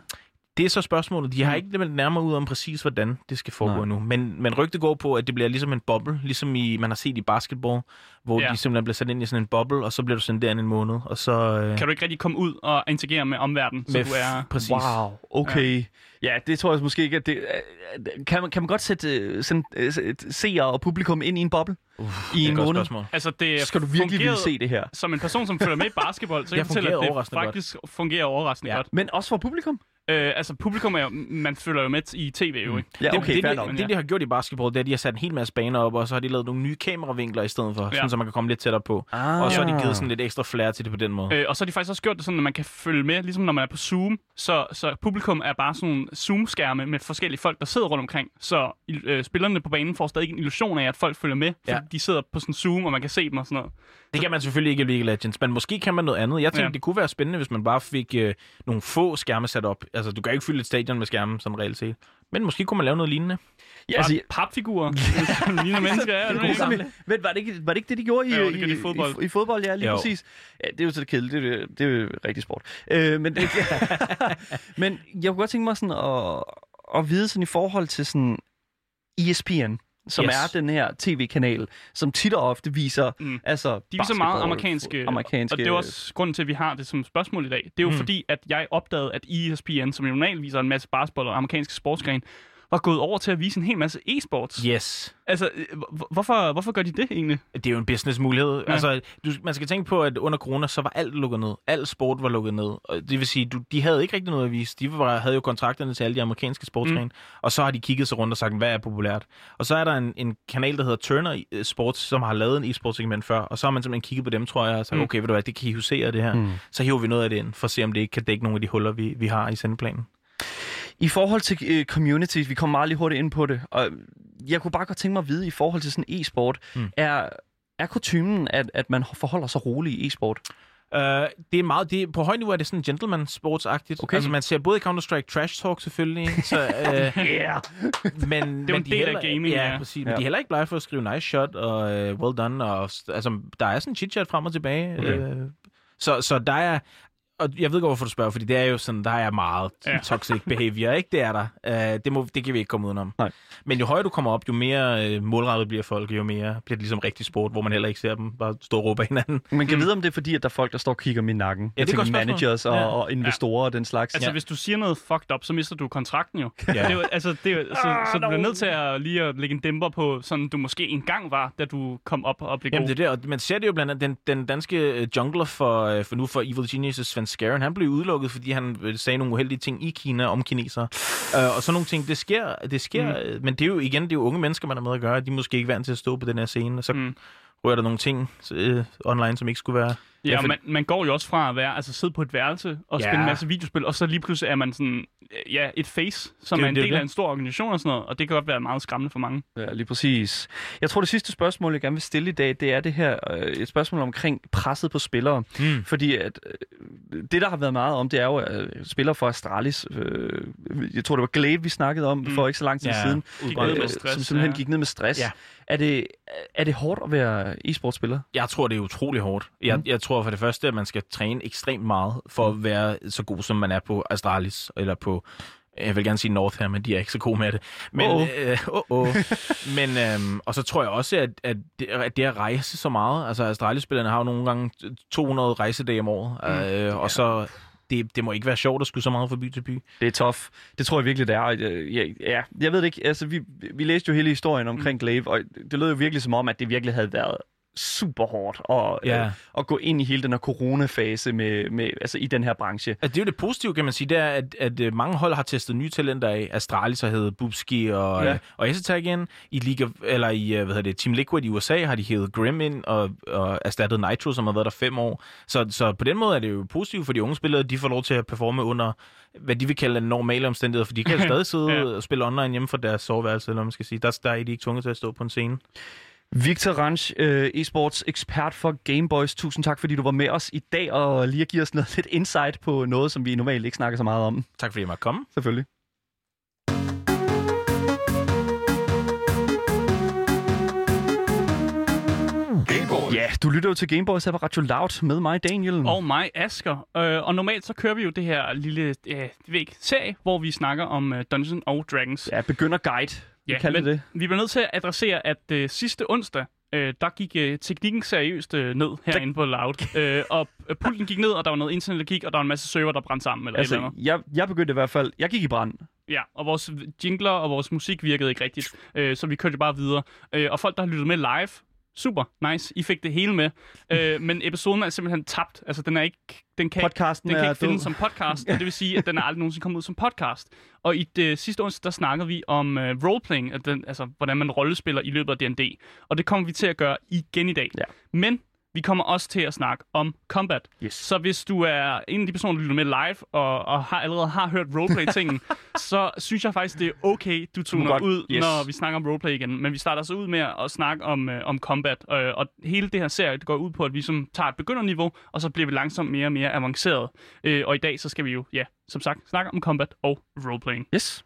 Det er så spørgsmålet. De har ikke meldt nærmere ud om præcis, hvordan det skal foregå Nej. nu. Men, men rygte går på, at det bliver ligesom en boble, ligesom i, man har set i basketball, hvor Ja. de simpelthen bliver sat ind i sådan en boble, og så bliver du sendt derind en måned, og så... Øh, Kan du ikke rigtig komme ud og interagere med omverdenen, så med du er... Præcis. Wow, okay. Ja. ja, det tror jeg måske ikke, at det... Kan man, kan man godt sætte øh, sådan, øh, seere og publikum ind i en boble Uh, i en måned? spørgsmål. Altså, det Skal du virkelig ville se det her? Som en person, som følger med i basketball, så kan jeg fortælle, at det overraskende godt. faktisk fungerer overraskende Ja. godt. Men også for publikum? Øh, altså, publikum er jo, man følger jo med i tv jo, ikke? Ja, det, okay, det, det, nok. det, det, de har gjort i basketball, det er, at de har sat en hel masse baner op, og så har de lavet nogle nye kameravinkler i stedet for, Ja. sådan, så man kan komme lidt tættere på. Ah. Og så har de givet sådan lidt ekstra flair til det på den måde. Øh, og så har de faktisk også gjort det sådan, at man kan følge med, ligesom når man er på Zoom. Så, så publikum er bare sådan nogle Zoom-skærme med forskellige folk, der sidder rundt omkring. Så øh, spillerne på banen får stadig en illusion af, at folk følger med, fordi Ja. de sidder på sådan Zoom, og man kan se dem og sådan noget. Det kan man selvfølgelig ikke i League of Legends, men måske kan man noget andet. Jeg tænkte, ja. det kunne være spændende, hvis man bare fik øh, nogle få skærme sat op. altså, du kan ikke fylde et stadion med skærmen, sådan reelt set. Men måske kunne man lave noget lignende. Ja, Altså, altså, papfigurer, som ligner mennesker. Ja, det er Ligesom, ikke? men var det, ikke, var det ikke det, de gjorde i, Jo, det i, i fodbold. I, i fodbold, ja, lige Jo. præcis. Ja, det er jo så det kedelige. Det, er- det er jo rigtig sport. Øh, men, det, men jeg kunne godt tænke mig sådan at, at vide sådan i forhold til sådan ESPN, som Yes. er den her tv-kanal, som tit og ofte viser Mm. altså De viser meget amerikanske, amerikanske og det er også grunden til, at vi har det som spørgsmål i dag. Det er jo Mm. fordi, at jeg opdagede, at ESPN, som jo normalt viser en masse basketball og amerikanske sportsgren, var gået over til at vise en hel masse e-sports. Yes. Altså, øh, hvor- hvorfor, hvorfor gør de det egentlig? Det er jo en businessmulighed. Ja. Altså, du, man skal tænke på, at under corona, så var alt lukket ned. Al sport var lukket ned. Og det vil sige, du, de havde ikke rigtig noget at vise. De var, havde jo kontrakterne til alle de amerikanske sportsgrene. Mm. Og så har de kigget sig rundt og sagt, hvad er populært? Og så er der en, en kanal, der hedder Turner eh, Sports, som har lavet en e-sports segment før. Og så har man simpelthen kigget på dem, tror jeg, og sagt, Mm. okay, ved du hvad, det kan I husere det her. Mm. Så hiver vi noget af det ind, for at se, om det ikke kan dække nogle af de huller, vi, vi har i sendeplanen. I forhold til øh, communities, vi kommer meget lige hurtigt ind på det, og jeg kunne bare godt tænke mig at vide, i forhold til sådan e-sport, mm. Er, er kutumen, at, at man forholder sig roligt i e-sport? Uh, det er meget, det er, på højt niveau er det sådan gentleman sportsagtigt. Okay. Altså man ser både i Counter-Strike trash talk selvfølgelig, så, uh, Yeah! men, en men de del af heller, gaming, ja, ja. præcis. Men Ja. de er heller ikke blege for at skrive nice shot og uh, well done. Og, altså, der er sådan chit-chat frem og tilbage. Okay. Uh, så, så der er... Og jeg ved godt, hvorfor du spørger, fordi det er jo sådan, der er meget Ja. ja. toxic behavior, ikke? Det er der. Uh, det, må, det kan vi ikke komme udenom. Nej. Men jo højere du kommer op, jo mere uh, målrettet bliver folk, jo mere bliver det ligesom rigtig sport, hvor man heller ikke ser dem bare stå og råbe af hinanden. Man kan vide, om det er fordi, at der er folk, der står og kigger med nakken. Ja, det er Jeg et godt tænker spørgsmål. managers og, Ja. og investorer og den slags. Altså, Ja. hvis du siger noget fucked up, så mister du kontrakten jo. Ja. Det er jo altså, det er, jo- så, Ah, så du bliver nødt til at lige at lægge en dæmper på, sådan du måske engang var, da du kom op og blev god. Jamen det er det, og man ser det jo blandt andet, den, den danske øh, jungler for, for nu for Evil Genius, Skaren, han blev udelukket, fordi han øh, sagde nogle uheldige ting i Kina om kinesere. Uh, og sådan nogle ting, det sker, det sker mm. men det er jo igen, det er jo unge mennesker, man er med at gøre, de er måske ikke vant til at stå på den her scene, og så Mm. rører der nogle ting øh, online, som ikke skulle være... Ja, og for- man, man går jo også fra at være, altså sidde på et værelse og Ja. spille en masse videospil, og så lige pludselig er man sådan, øh, ja, et face, som Det er en det, del det. af en stor organisation og sådan noget, og det kan godt være meget skræmmende for mange. Ja, lige præcis. Jeg tror, det sidste spørgsmål, jeg gerne vil stille i dag, det er det her øh, et spørgsmål omkring presset på spillere. Mm. Fordi at, øh, det, der har været meget om, det er jo øh, spillere for Astralis. Øh, jeg tror, det var Glaive, vi snakkede om mm. for ikke så lang tid Ja, siden. Gik ned med øh, stress, som simpelthen ja. gik ned med stress. Ja. Er, det, er det hårdt at være e-sportspiller? Jeg tror, det er utrolig hårdt. Jeg, Mm. jeg tror for det første, at man skal træne ekstremt meget for at være så god, som man er på Astralis, eller på, jeg vil gerne sige Northam, men de er ikke så gode med det. Men, Åh. øh, oh, oh. men øhm, og så tror jeg også, at, at, det, at det at rejse så meget, altså Astralis-spillerne har jo nogle gange 200 rejsedage om året, mm. øh, og så det, det må ikke være sjovt at skulle så meget fra by til by. Det er tough. Det tror jeg virkelig, det er. Og, øh, Ja, ja, jeg ved det ikke. Altså, vi, vi læste jo hele historien omkring Glaive, og det lød jo virkelig som om, at det virkelig havde været super hårdt at, Ja. øh, at gå ind i hele den her coronafase med, med, altså i den her branche. Altså, det er jo det positive, kan man sige, det er, at, at øh, mange hold har testet nye talenter af. Astralis har heddet Bubski og, Ja. ja. og Essetag igen. I, of, eller i øh, hvad hedder det, Team Liquid i USA har de hævet Grim ind og, og erstattet Nitro, som har været der fem år. Så, så på den måde er det jo positivt for de unge spillere, de får lov til at performe under, hvad de vil kalde normale omstændigheder, for de kan jo stadig sidde Ja. og spille online hjemme fra deres soveværelse, eller man skal sige. Der, der er de ikke tvunget til at stå på en scene. Victor Ranch, øh, e-sports ekspert for Gameboys. Tusind tak, fordi du var med os i dag og lige at give os noget lidt insight på noget, som vi normalt ikke snakker så meget om. Tak fordi jeg måtte komme. Selvfølgelig. Ja, du lytter jo til Gameboys her på Radio Loud med mig, Daniel. Og mig, Asker. Øh, og normalt så kører vi jo det her lille øh, det ved ikke, serie, hvor vi snakker om øh, Dungeons og Dragons. Ja, begynder guide. Vi Ja, kalder men det vi bliver nødt til at adressere, at øh, sidste onsdag, øh, der gik øh, teknikken seriøst øh, ned herinde på Loud. øh, og øh, pulten gik ned, og der var noget internet, der gik, og der var en masse server, der brændte sammen. Eller altså, et eller andet. jeg, jeg begyndte i hvert fald, jeg gik i brand. Ja, og vores jingler og vores musik virkede ikke rigtigt, øh, så vi kørte bare videre. Øh, og folk, der har lyttet med live, super, nice, I fik det hele med. øh, men episoden er simpelthen tabt. Altså, den er ikke... Den kan, Podcasten den kan ikke findes som podcast, og det vil sige, at den er aldrig nogensinde kommet ud som podcast. Og i det sidste onsdag, der snakkede vi om uh, roleplaying, den, altså hvordan man rollespiller i løbet af D&D. Og det kommer vi til at gøre igen i dag. Ja. Men vi kommer også til at snakke om combat. Yes. Så hvis du er en af de personer, der lytter med live, og, og har allerede har hørt roleplay-tingen, så synes jeg faktisk, det er okay, du tuner godt- ud, yes. når vi snakker om roleplay igen. Men vi starter så ud med at snakke om, øh, om combat. Øh, og hele det her serie, det går ud på, at vi som tager et begynderniveau, og så bliver vi langsomt mere og mere avanceret. Øh, og i dag, så skal vi jo, ja, som sagt, snakke om combat og roleplaying. Yes.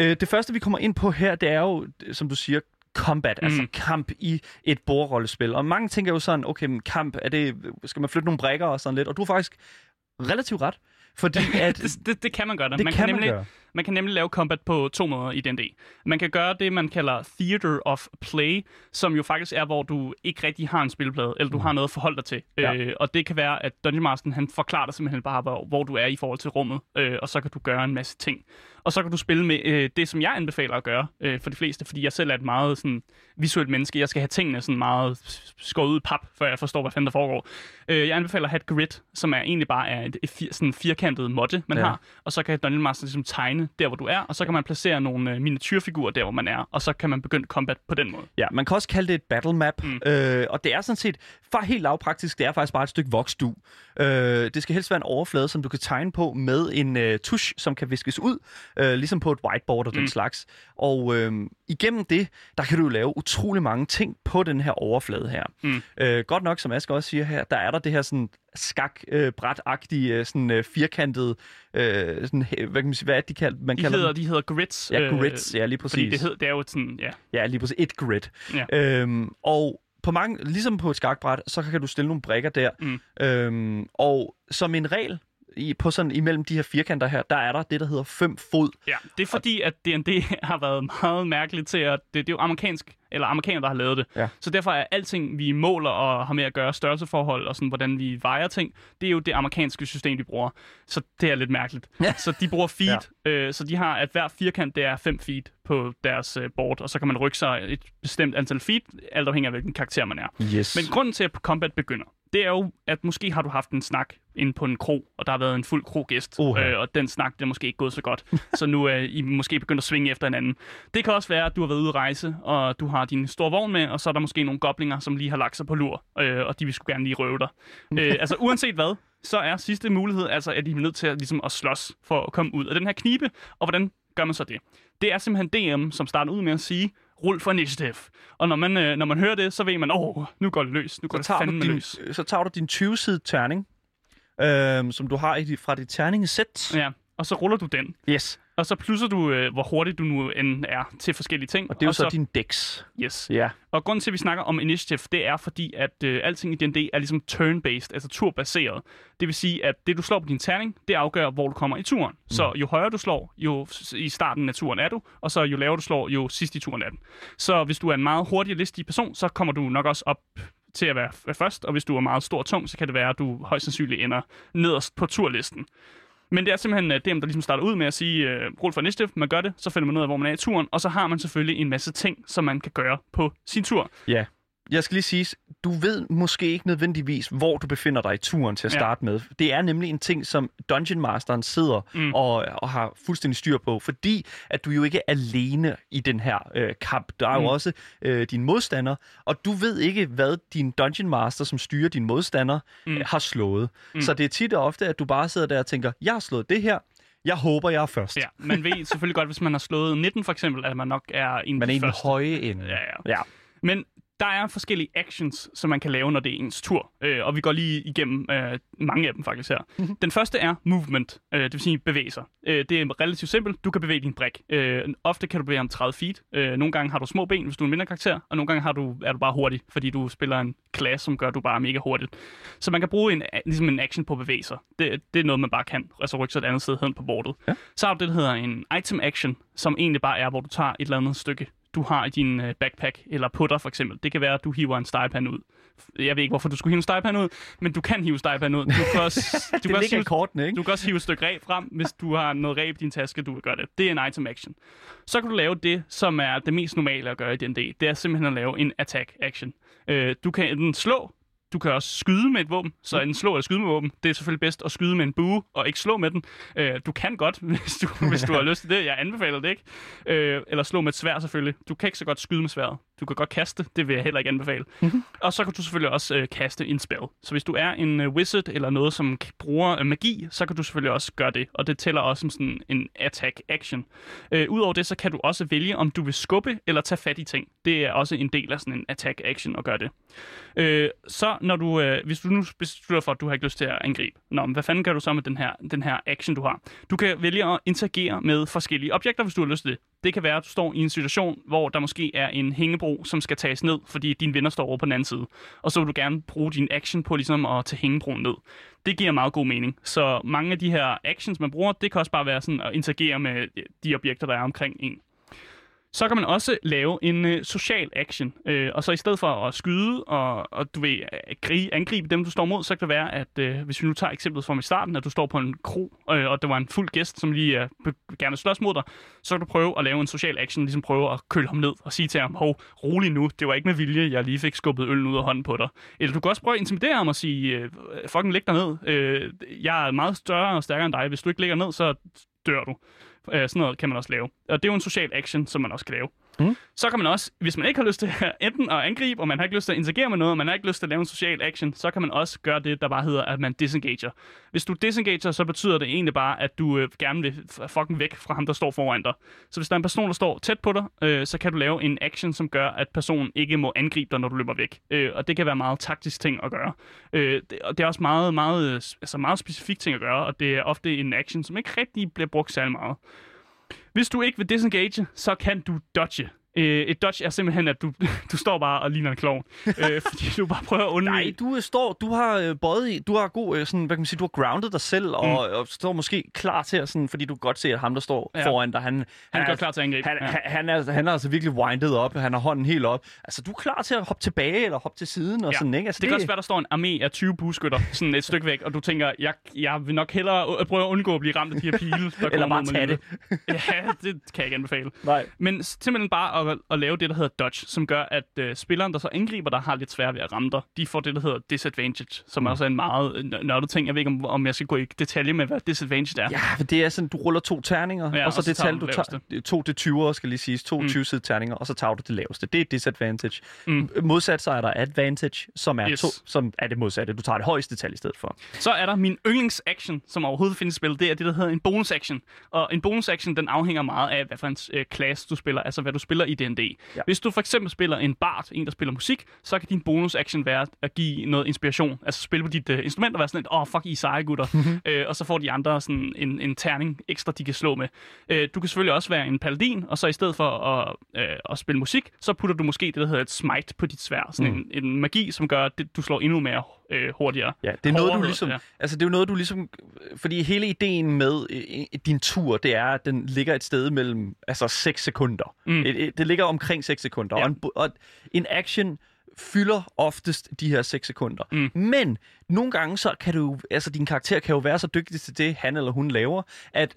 Øh, det første, vi kommer ind på her, det er jo, som du siger, combat, mm. altså Mm. kamp i et bordrollespil. Og mange tænker jo sådan, okay, men kamp, er det, skal man flytte nogle brækker og sådan lidt? Og du har faktisk relativt ret, fordi at det, det, det kan man gøre. det man kan man nemlig, gøre. Man kan nemlig lave combat på to måder i D&D. Man kan gøre det, man kalder Theater of Play, som jo faktisk er, hvor du ikke rigtig har en spilplade, eller du har noget at forholde dig til. Mm. Ja. Øh, og det kan være, at Dungeon Master han forklarer dig simpelthen bare, hvor, hvor du er i forhold til rummet, øh, og så kan du gøre en masse ting. Og så kan du spille med øh, det, som jeg anbefaler at gøre øh, for de fleste, fordi jeg selv er et meget sådan, visuelt menneske. Jeg skal have tingene sådan meget skåret ud i pap, før jeg forstår, hvad fanden der foregår. Øh, jeg anbefaler at have et grid, som er egentlig bare er et, et fir, sådan firkantet måtte, man ja. har, og så kan Dungeon Master ligesom tegne der, hvor du er, og så kan man placere nogle øh, miniatyrfigurer der, hvor man er, og så kan man begynde combat på den måde. Ja, man kan også kalde det et battle map, mm. øh, og det er sådan set, for helt lavpraktisk, det er faktisk bare et stykke voksdu. Øh, det skal helst være en overflade, som du kan tegne på med en øh, tusch, som kan viskes ud, øh, ligesom på et whiteboard og den Mm. slags. Og øh, igennem det, der kan du lave utrolig mange ting på den her overflade her. Mm. Øh, godt nok, som Asger også siger her, der er der det her sådan skak øh, øh, sådan øh, firkantede, øh, sådan, øh, hvad kan man sige, hvad er det, de kalder, man De kalder hedder, dem? de hedder grids. Ja, grids, ja, lige præcis. Fordi det, hed, det er jo sådan, ja. Ja, lige præcis. Et grid. Ja. Øhm, og på mange, ligesom på et skakbræt, så kan du stille nogle brikker der. Mm. Øhm, og som en regel, i, på sådan imellem de her firkanter her, der er der det, der hedder fem fod. Ja, det er fordi, at D&D har været meget mærkeligt til, at det, det er jo amerikansk, eller amerikanere, der har lavet det. Ja. Så derfor er alting, vi måler og har med at gøre størrelseforhold og sådan, hvordan vi vejer ting, det er jo det amerikanske system, de bruger. Så det er lidt mærkeligt. Ja. Så de bruger feet, ja. øh, så de har, at hver firkant, det er 5 feet på deres øh, board, og så kan man rykke sig et bestemt antal feet, alt afhængig af, hvilken karakter man er. Yes. Men grunden til, at combat begynder, det er jo, at måske har du haft en snak inde på en kro, og der har været en fuld krogæst, Uha. øh, og den snak, den er måske ikke gået så godt. så nu er I måske begyndt at svinge efter hinanden. Det kan også være, at du har været ude at rejse, og du har din store vogn med, og så er der måske nogle goblinger, som lige har lagt sig på lur, øh, og de vil sgu gerne lige røve dig. øh, altså uanset hvad, så er sidste mulighed, altså at I er nødt til at, ligesom, at slås for at komme ud af den her knibe, og hvordan gør man så det? Det er simpelthen DM, som starter ud med at sige, rul for initiativ. Og når man, øh, når man hører det, så ved man, åh, nu går det løs, nu går så det fandme din, løs. så tager du din 20-side terning, øhm, som du har i, fra dit terningesæt. Ja, og så ruller du den. Yes. Og så plusser du, øh, hvor hurtigt du nu end er til forskellige ting. Og det er jo så, så din dex. Yes. Ja. Og grunden til, at vi snakker om initiative, det er fordi, at øh, alting i D&D er ligesom turn-based, altså turbaseret. Det vil sige, at det, du slår på din terning, det afgør, hvor du kommer i turen. Mm. Så jo højere du slår, jo i starten af turen er du, og så jo lavere du slår, jo sidst i turen er den. Så hvis du er en meget hurtig og listig person, så kommer du nok også op til at være først, og hvis du er meget stor og tung, så kan det være, at du højst sandsynligt ender nederst på turlisten. Men det er simpelthen øh, uh, dem, der ligesom starter ud med at sige, øh, uh, rul for initiative, man gør det, så finder man ud af, hvor man er i turen, og så har man selvfølgelig en masse ting, som man kan gøre på sin tur. Ja. Jeg skal lige sige, du ved måske ikke nødvendigvis, hvor du befinder dig i turen til at Ja. starte med. Det er nemlig en ting, som Dungeon Masteren sidder Mm. og, og har fuldstændig styr på, fordi at du jo ikke er alene i den her øh, kamp. Der er jo Mm. også øh, din modstander, og du ved ikke, hvad din Dungeon Master, som styrer din modstander, Mm. mm. har slået. Mm. Så det er tit og ofte, at du bare sidder der og tænker, jeg har slået det her, jeg håber, jeg er først. Ja, man ved selvfølgelig godt, hvis man har slået 19 for eksempel, at man nok er en af Man er de i den første. høje ende. Ja, ja. ja. Men der er forskellige actions, som man kan lave, når det er ens tur. Øh, og vi går lige igennem øh, mange af dem faktisk her. Mhm. Den første er movement, øh, det vil sige bevæge sig. Øh, det er relativt simpelt. Du kan bevæge din brik. Øh, ofte kan du bevæge om 30 feet. Øh, nogle gange har du små ben, hvis du er en mindre karakter, og nogle gange har du, er du bare hurtig, fordi du spiller en klasse, som gør, at du bare er mega hurtigt. Så man kan bruge en, ligesom en action på at bevæge sig. Det, det er noget, man bare kan. Altså rykke sig et andet sted hen på bordet. Ja. Så har du det, der hedder en item action, som egentlig bare er, hvor du tager et eller andet stykke du har i din øh, backpack, eller putter for eksempel. Det kan være, at du hiver en stegepan ud. Jeg ved ikke, hvorfor du skulle hive en stegepan ud, men du kan hive stegepan ud. Du kan også, du kan også hive, kortene, ikke? du kan også hive et stykke ræb frem, hvis du har noget ræb i din taske, du vil gøre det. Det er en item action. Så kan du lave det, som er det mest normale at gøre i D&D. Det er simpelthen at lave en attack action. Øh, du kan enten slå, du kan også skyde med et våben, så en slå eller skyde med våben, det er selvfølgelig bedst at skyde med en bue og ikke slå med den. Øh, du kan godt, hvis du, hvis du har lyst til det. Jeg anbefaler det ikke. Øh, eller slå med et svær selvfølgelig. Du kan ikke så godt skyde med sværet. Du kan godt kaste, det vil jeg heller ikke anbefale. Mhm. Og så kan du selvfølgelig også øh, kaste en spell. Så hvis du er en øh, wizard eller noget, som bruger øh, magi, så kan du selvfølgelig også gøre det. Og det tæller også som sådan en attack action. Øh, Udover det, så kan du også vælge, om du vil skubbe eller tage fat i ting. Det er også en del af sådan en attack action at gøre det. Øh, så når du, øh, hvis du nu beslutter for, at du har ikke lyst til at angribe, nå, men hvad fanden gør du så med den her, den her action, du har? Du kan vælge at interagere med forskellige objekter, hvis du har lyst til det. Det kan være, at du står i en situation, hvor der måske er en hængebro, som skal tages ned, fordi dine venner står over på den anden side. Og så vil du gerne bruge din action på ligesom at tage hængebroen ned. Det giver meget god mening. Så mange af de her actions, man bruger, det kan også bare være sådan at interagere med de objekter, der er omkring en. Så kan man også lave en øh, social action. Øh, og så i stedet for at skyde og, og du ved, øh, angribe, angribe dem, du står mod, så kan det være, at øh, hvis vi nu tager eksemplet fra i starten, at du står på en kro, øh, og der var en fuld gæst, som lige øh, gerne vil slås mod dig, så kan du prøve at lave en social action, ligesom prøve at køle ham ned og sige til ham, hov, rolig nu, det var ikke med vilje, jeg lige fik skubbet øllen ud af hånden på dig. Eller du kan også prøve at intimidere ham og sige, øh, fucking læg dig ned, øh, jeg er meget større og stærkere end dig, hvis du ikke ligger ned, så dør du. Øh, sådan noget kan man også lave. Og det er jo en social action, som man også kan lave. Mm. Så kan man også, hvis man ikke har lyst til enten at angribe, og man har ikke lyst til at interagere med noget, og man har ikke lyst til at lave en social action, så kan man også gøre det, der bare hedder, at man disengager. Hvis du disengager, så betyder det egentlig bare, at du øh, gerne vil fucking væk fra ham, der står foran dig. Så hvis der er en person, der står tæt på dig, øh, så kan du lave en action, som gør, at personen ikke må angribe dig, når du løber væk. Øh, og det kan være meget taktisk ting at gøre. Øh, det, og det er også meget, meget, øh, altså meget specifik ting at gøre, og det er ofte en action, som ikke rigtig bliver brugt særlig meget. Hvis du ikke vil disengage, så kan du dodge. Øh, et dodge er simpelthen, at du, du står bare og ligner en klovn. øh, fordi du bare prøver at undvige... Nej, du øh, står, du har øh, bøjet i, du har god, øh, sådan, hvad kan man sige, du har grounded dig selv, og, og står måske klar til at, sådan, fordi du godt se, at ham, der står Ja. foran dig, han, Han er er- godt klar til at angribe. Han, Ja. han, han, er, han er altså virkelig winded op, han har hånden helt op. Altså, du er klar til at hoppe tilbage, eller hoppe til siden, og Ja. sådan, ikke? Altså, Det kan også være, der står en armé af 20 bueskytter sådan et stykke væk, og du tænker, jeg, jeg vil nok hellere prøve at undgå at blive ramt af de her pile, der Eller går bare tage nu. Ja, det kan jeg ikke anbefale. Nej. Men simpelthen bare at, at lave det, der hedder dodge, som gør, at øh, spilleren, der så angriber dig, har lidt svært ved at ramme dig. De får det, der hedder disadvantage, som mm. også er en meget øh, nørdet ting. Jeg ved ikke, om, om jeg skal gå i detalje med, hvad disadvantage er. Ja, for det er sådan, du ruller to terninger, Ja, og så og så det tal, du tager, to det 20'ere, skal lige siges, to Mm. 20 side terninger, og så tager du det laveste. Det er disadvantage. Mm. Modsat så er der advantage, som er, Yes. to, som er det modsatte. Du tager det højeste tal i stedet for. Så er der min yndlingsaction, som overhovedet findes i spillet. Det er det, der hedder en bonus action. Og en bonus action, den afhænger meget af, hvad for en øh, klasse du spiller, altså hvad du spiller i D&D. Ja. Hvis du for eksempel spiller en bard, en der spiller musik, så kan din bonus action være at give noget inspiration. Altså spille på dit øh, instrument og være sådan lidt, åh, oh, fuck, I seje gutter. Mhm. øh, og så får de andre sådan en, en terning ekstra, de kan slå med. Øh, du kan selvfølgelig også være en paladin, og så i stedet for at, øh, at spille musik, så putter du måske det, der hedder et smite på dit svær. Sådan Mm. en, en magi, som gør, at det, du slår endnu mere øh, hurtigere. Ja, det er noget, du ligesom... ja. Altså, det er jo noget, du ligesom... Fordi hele ideen med øh, din tur, det er, at den ligger et sted mellem altså 6 sekunder. Mm. Mm. Det, det ligger omkring 6 sekunder. Ja. Og, en, og en action fylder oftest de her 6 sekunder. Mm. Men nogle gange, så kan du altså din karakter kan jo være så dygtig til det, han eller hun laver, at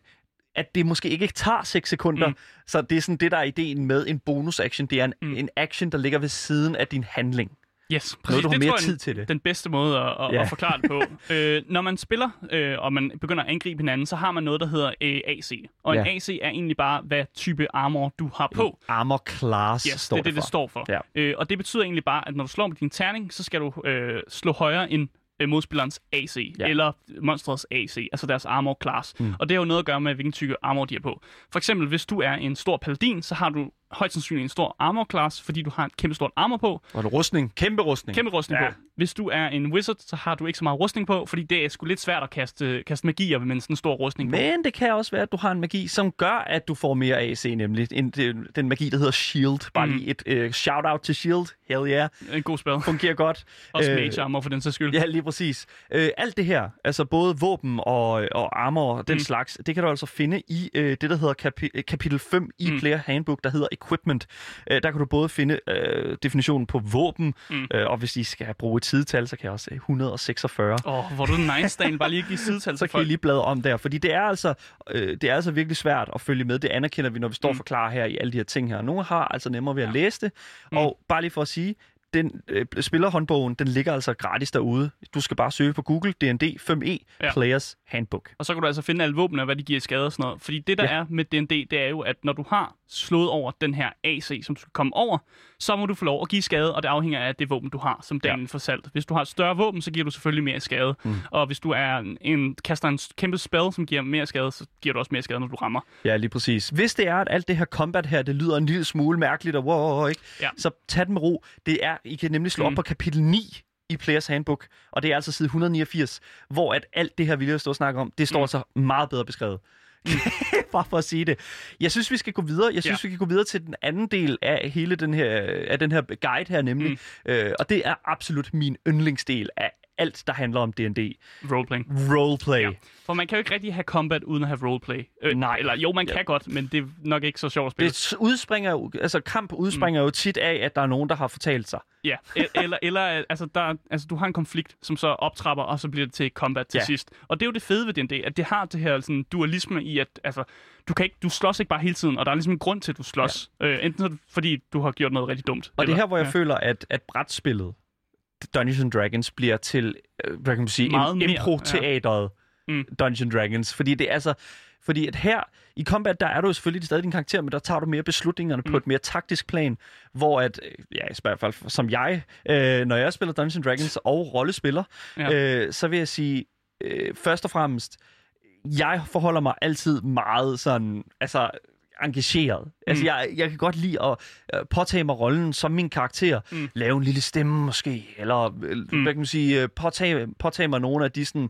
at det måske ikke tager 6 sekunder. Mm. Så det er sådan det, der er ideen med en bonus action. Det er en, mm. en action, der ligger ved siden af din handling. Yes, præcis. Noget, du har det mere tror jeg, tid til det. den bedste måde at, at, Ja. at forklare det på. øh, når man spiller, øh, og man begynder at angribe hinanden, så har man noget, der hedder øh, AC. Og en Ja. AC er egentlig bare, hvad type armor du har på. Armor class Yes, står det er det, det for. står for. Ja. Øh, og det betyder egentlig bare, at når du slår med din terning, så skal du øh, slå højere end øh, modspillerens AC, ja. Eller monsterets AC, altså deres armor class. Mm. Og det har jo noget at gøre med, hvilken type armor de er på. For eksempel, hvis du er en stor paladin, så har du højst sandsynligt en stor armor class, fordi du har en kæmpe stort armor på, Og en rustning. Kæmpe rustning. Kæmpe rustning ja. På. Hvis du er en wizard, så har du ikke så meget rustning på, fordi det er sgu lidt svært at kaste, kaste magier med sådan en stor rustning på. Men det kan også være, at du har en magi, som gør, at du får mere AC, nemlig en, den, den magi, der hedder Shield. Bare Mm. lige et uh, shout-out til Shield. Hell yeah. En god spil. Fungerer godt. Også Øh, mage armor for den sags skyld. Ja, lige præcis. Øh, alt det her, altså både våben og, og armor og den Mm. slags, det kan du altså finde i øh, det, der hedder kapi- kapitel 5 i mm. Player Handbook, der hedder Equipment. Øh, der kan du både finde øh, definitionen på våben, Mm. mm. øh, og hvis I skal bruge et sidetal, så kan jeg også øh, 146. Åh, oh, hvor du nice, Daniel. Bare lige give sidetal så kan I lige bladre om der, fordi det er altså øh, det er altså virkelig svært at følge med. Det anerkender vi, når vi står Mm. og forklarer her i alle de her ting her. Nogle har altså nemmere ved at Ja. læse det, Mm. og bare lige for at sige, den øh, spillerhåndbogen, den ligger altså gratis derude. Du skal bare søge på Google D&D 5e Ja. Players Handbook. Og så kan du altså finde alle våbnene, hvad de giver skade og sådan noget. Fordi det, der ja. Er med D&D, det er jo, at når du har slået over den her AC, som du skal komme over, så må du få lov at give skade, og det afhænger af det våben, du har, som Daniel ja. får salgt. Hvis du har et større våben, så giver du selvfølgelig mere skade. Mm. Og hvis du er en, en, kaster en kæmpe spell, som giver mere skade, så giver du også mere skade, når du rammer. Ja, lige præcis. Hvis det er, at alt det her combat her, det lyder en lille smule mærkeligt, og wow, ikke? Ja. så tag den med ro. Det er, I kan nemlig slå mm. Mm. op på kapitel 9 i Players Handbook, og det er altså side 189, hvor at alt det her, vi lige stået og snakket om, det står Mm. altså meget bedre beskrevet. Bare for at sige det. Jeg synes, vi skal gå videre. Jeg synes, Ja. vi kan gå videre til den anden del af hele den her, af den her guide her, nemlig. Mm. Øh, og det er absolut min yndlingsdel af alt, der handler om D&D. Roleplaying. Roleplay. Ja. For man kan jo ikke rigtig have combat uden at have roleplay. Øh, Nej. Eller jo, man Ja. kan godt, men det er nok ikke så sjovt at spille. Det udspringer jo, altså kamp udspringer mm. jo tit af, at der er nogen, der har fortalt sig. Ja, eller, eller altså, der, altså, du har en konflikt, som så optrapper, og så bliver det til combat til Ja. sidst. Og det er jo det fede ved D&D, at det har det her sådan, dualisme i, at altså, du, kan ikke, du slås ikke bare hele tiden, og der er ligesom en grund til, at du slås. Ja. Øh, enten det, fordi du har gjort noget rigtig dumt. Og det er her, hvor jeg ja. føler, at, at brætspillet, Dungeons and Dragons, bliver til, øh, hvad kan man sige, Meget en impro-teateret Mm. Dungeons Dragons. Fordi det er altså, fordi at her i combat, der er du jo selvfølgelig stadig din karakter, men der tager du mere beslutningerne mm. på et mere taktisk plan, hvor at, øh, ja, i hvert fald som jeg, øh, når jeg spiller Dungeons and Dragons og rollespiller, Ja. ja. øh, så vil jeg sige, øh, først og fremmest, jeg forholder mig altid meget sådan, altså engageret. Mm. Altså, jeg, jeg kan godt lide at øh, påtage mig rollen som min karakter. Mm. Mm. Lave en lille stemme måske, eller øh, Mm. hvad kan man sige, øh, påtage, påtage mig nogle af de sådan...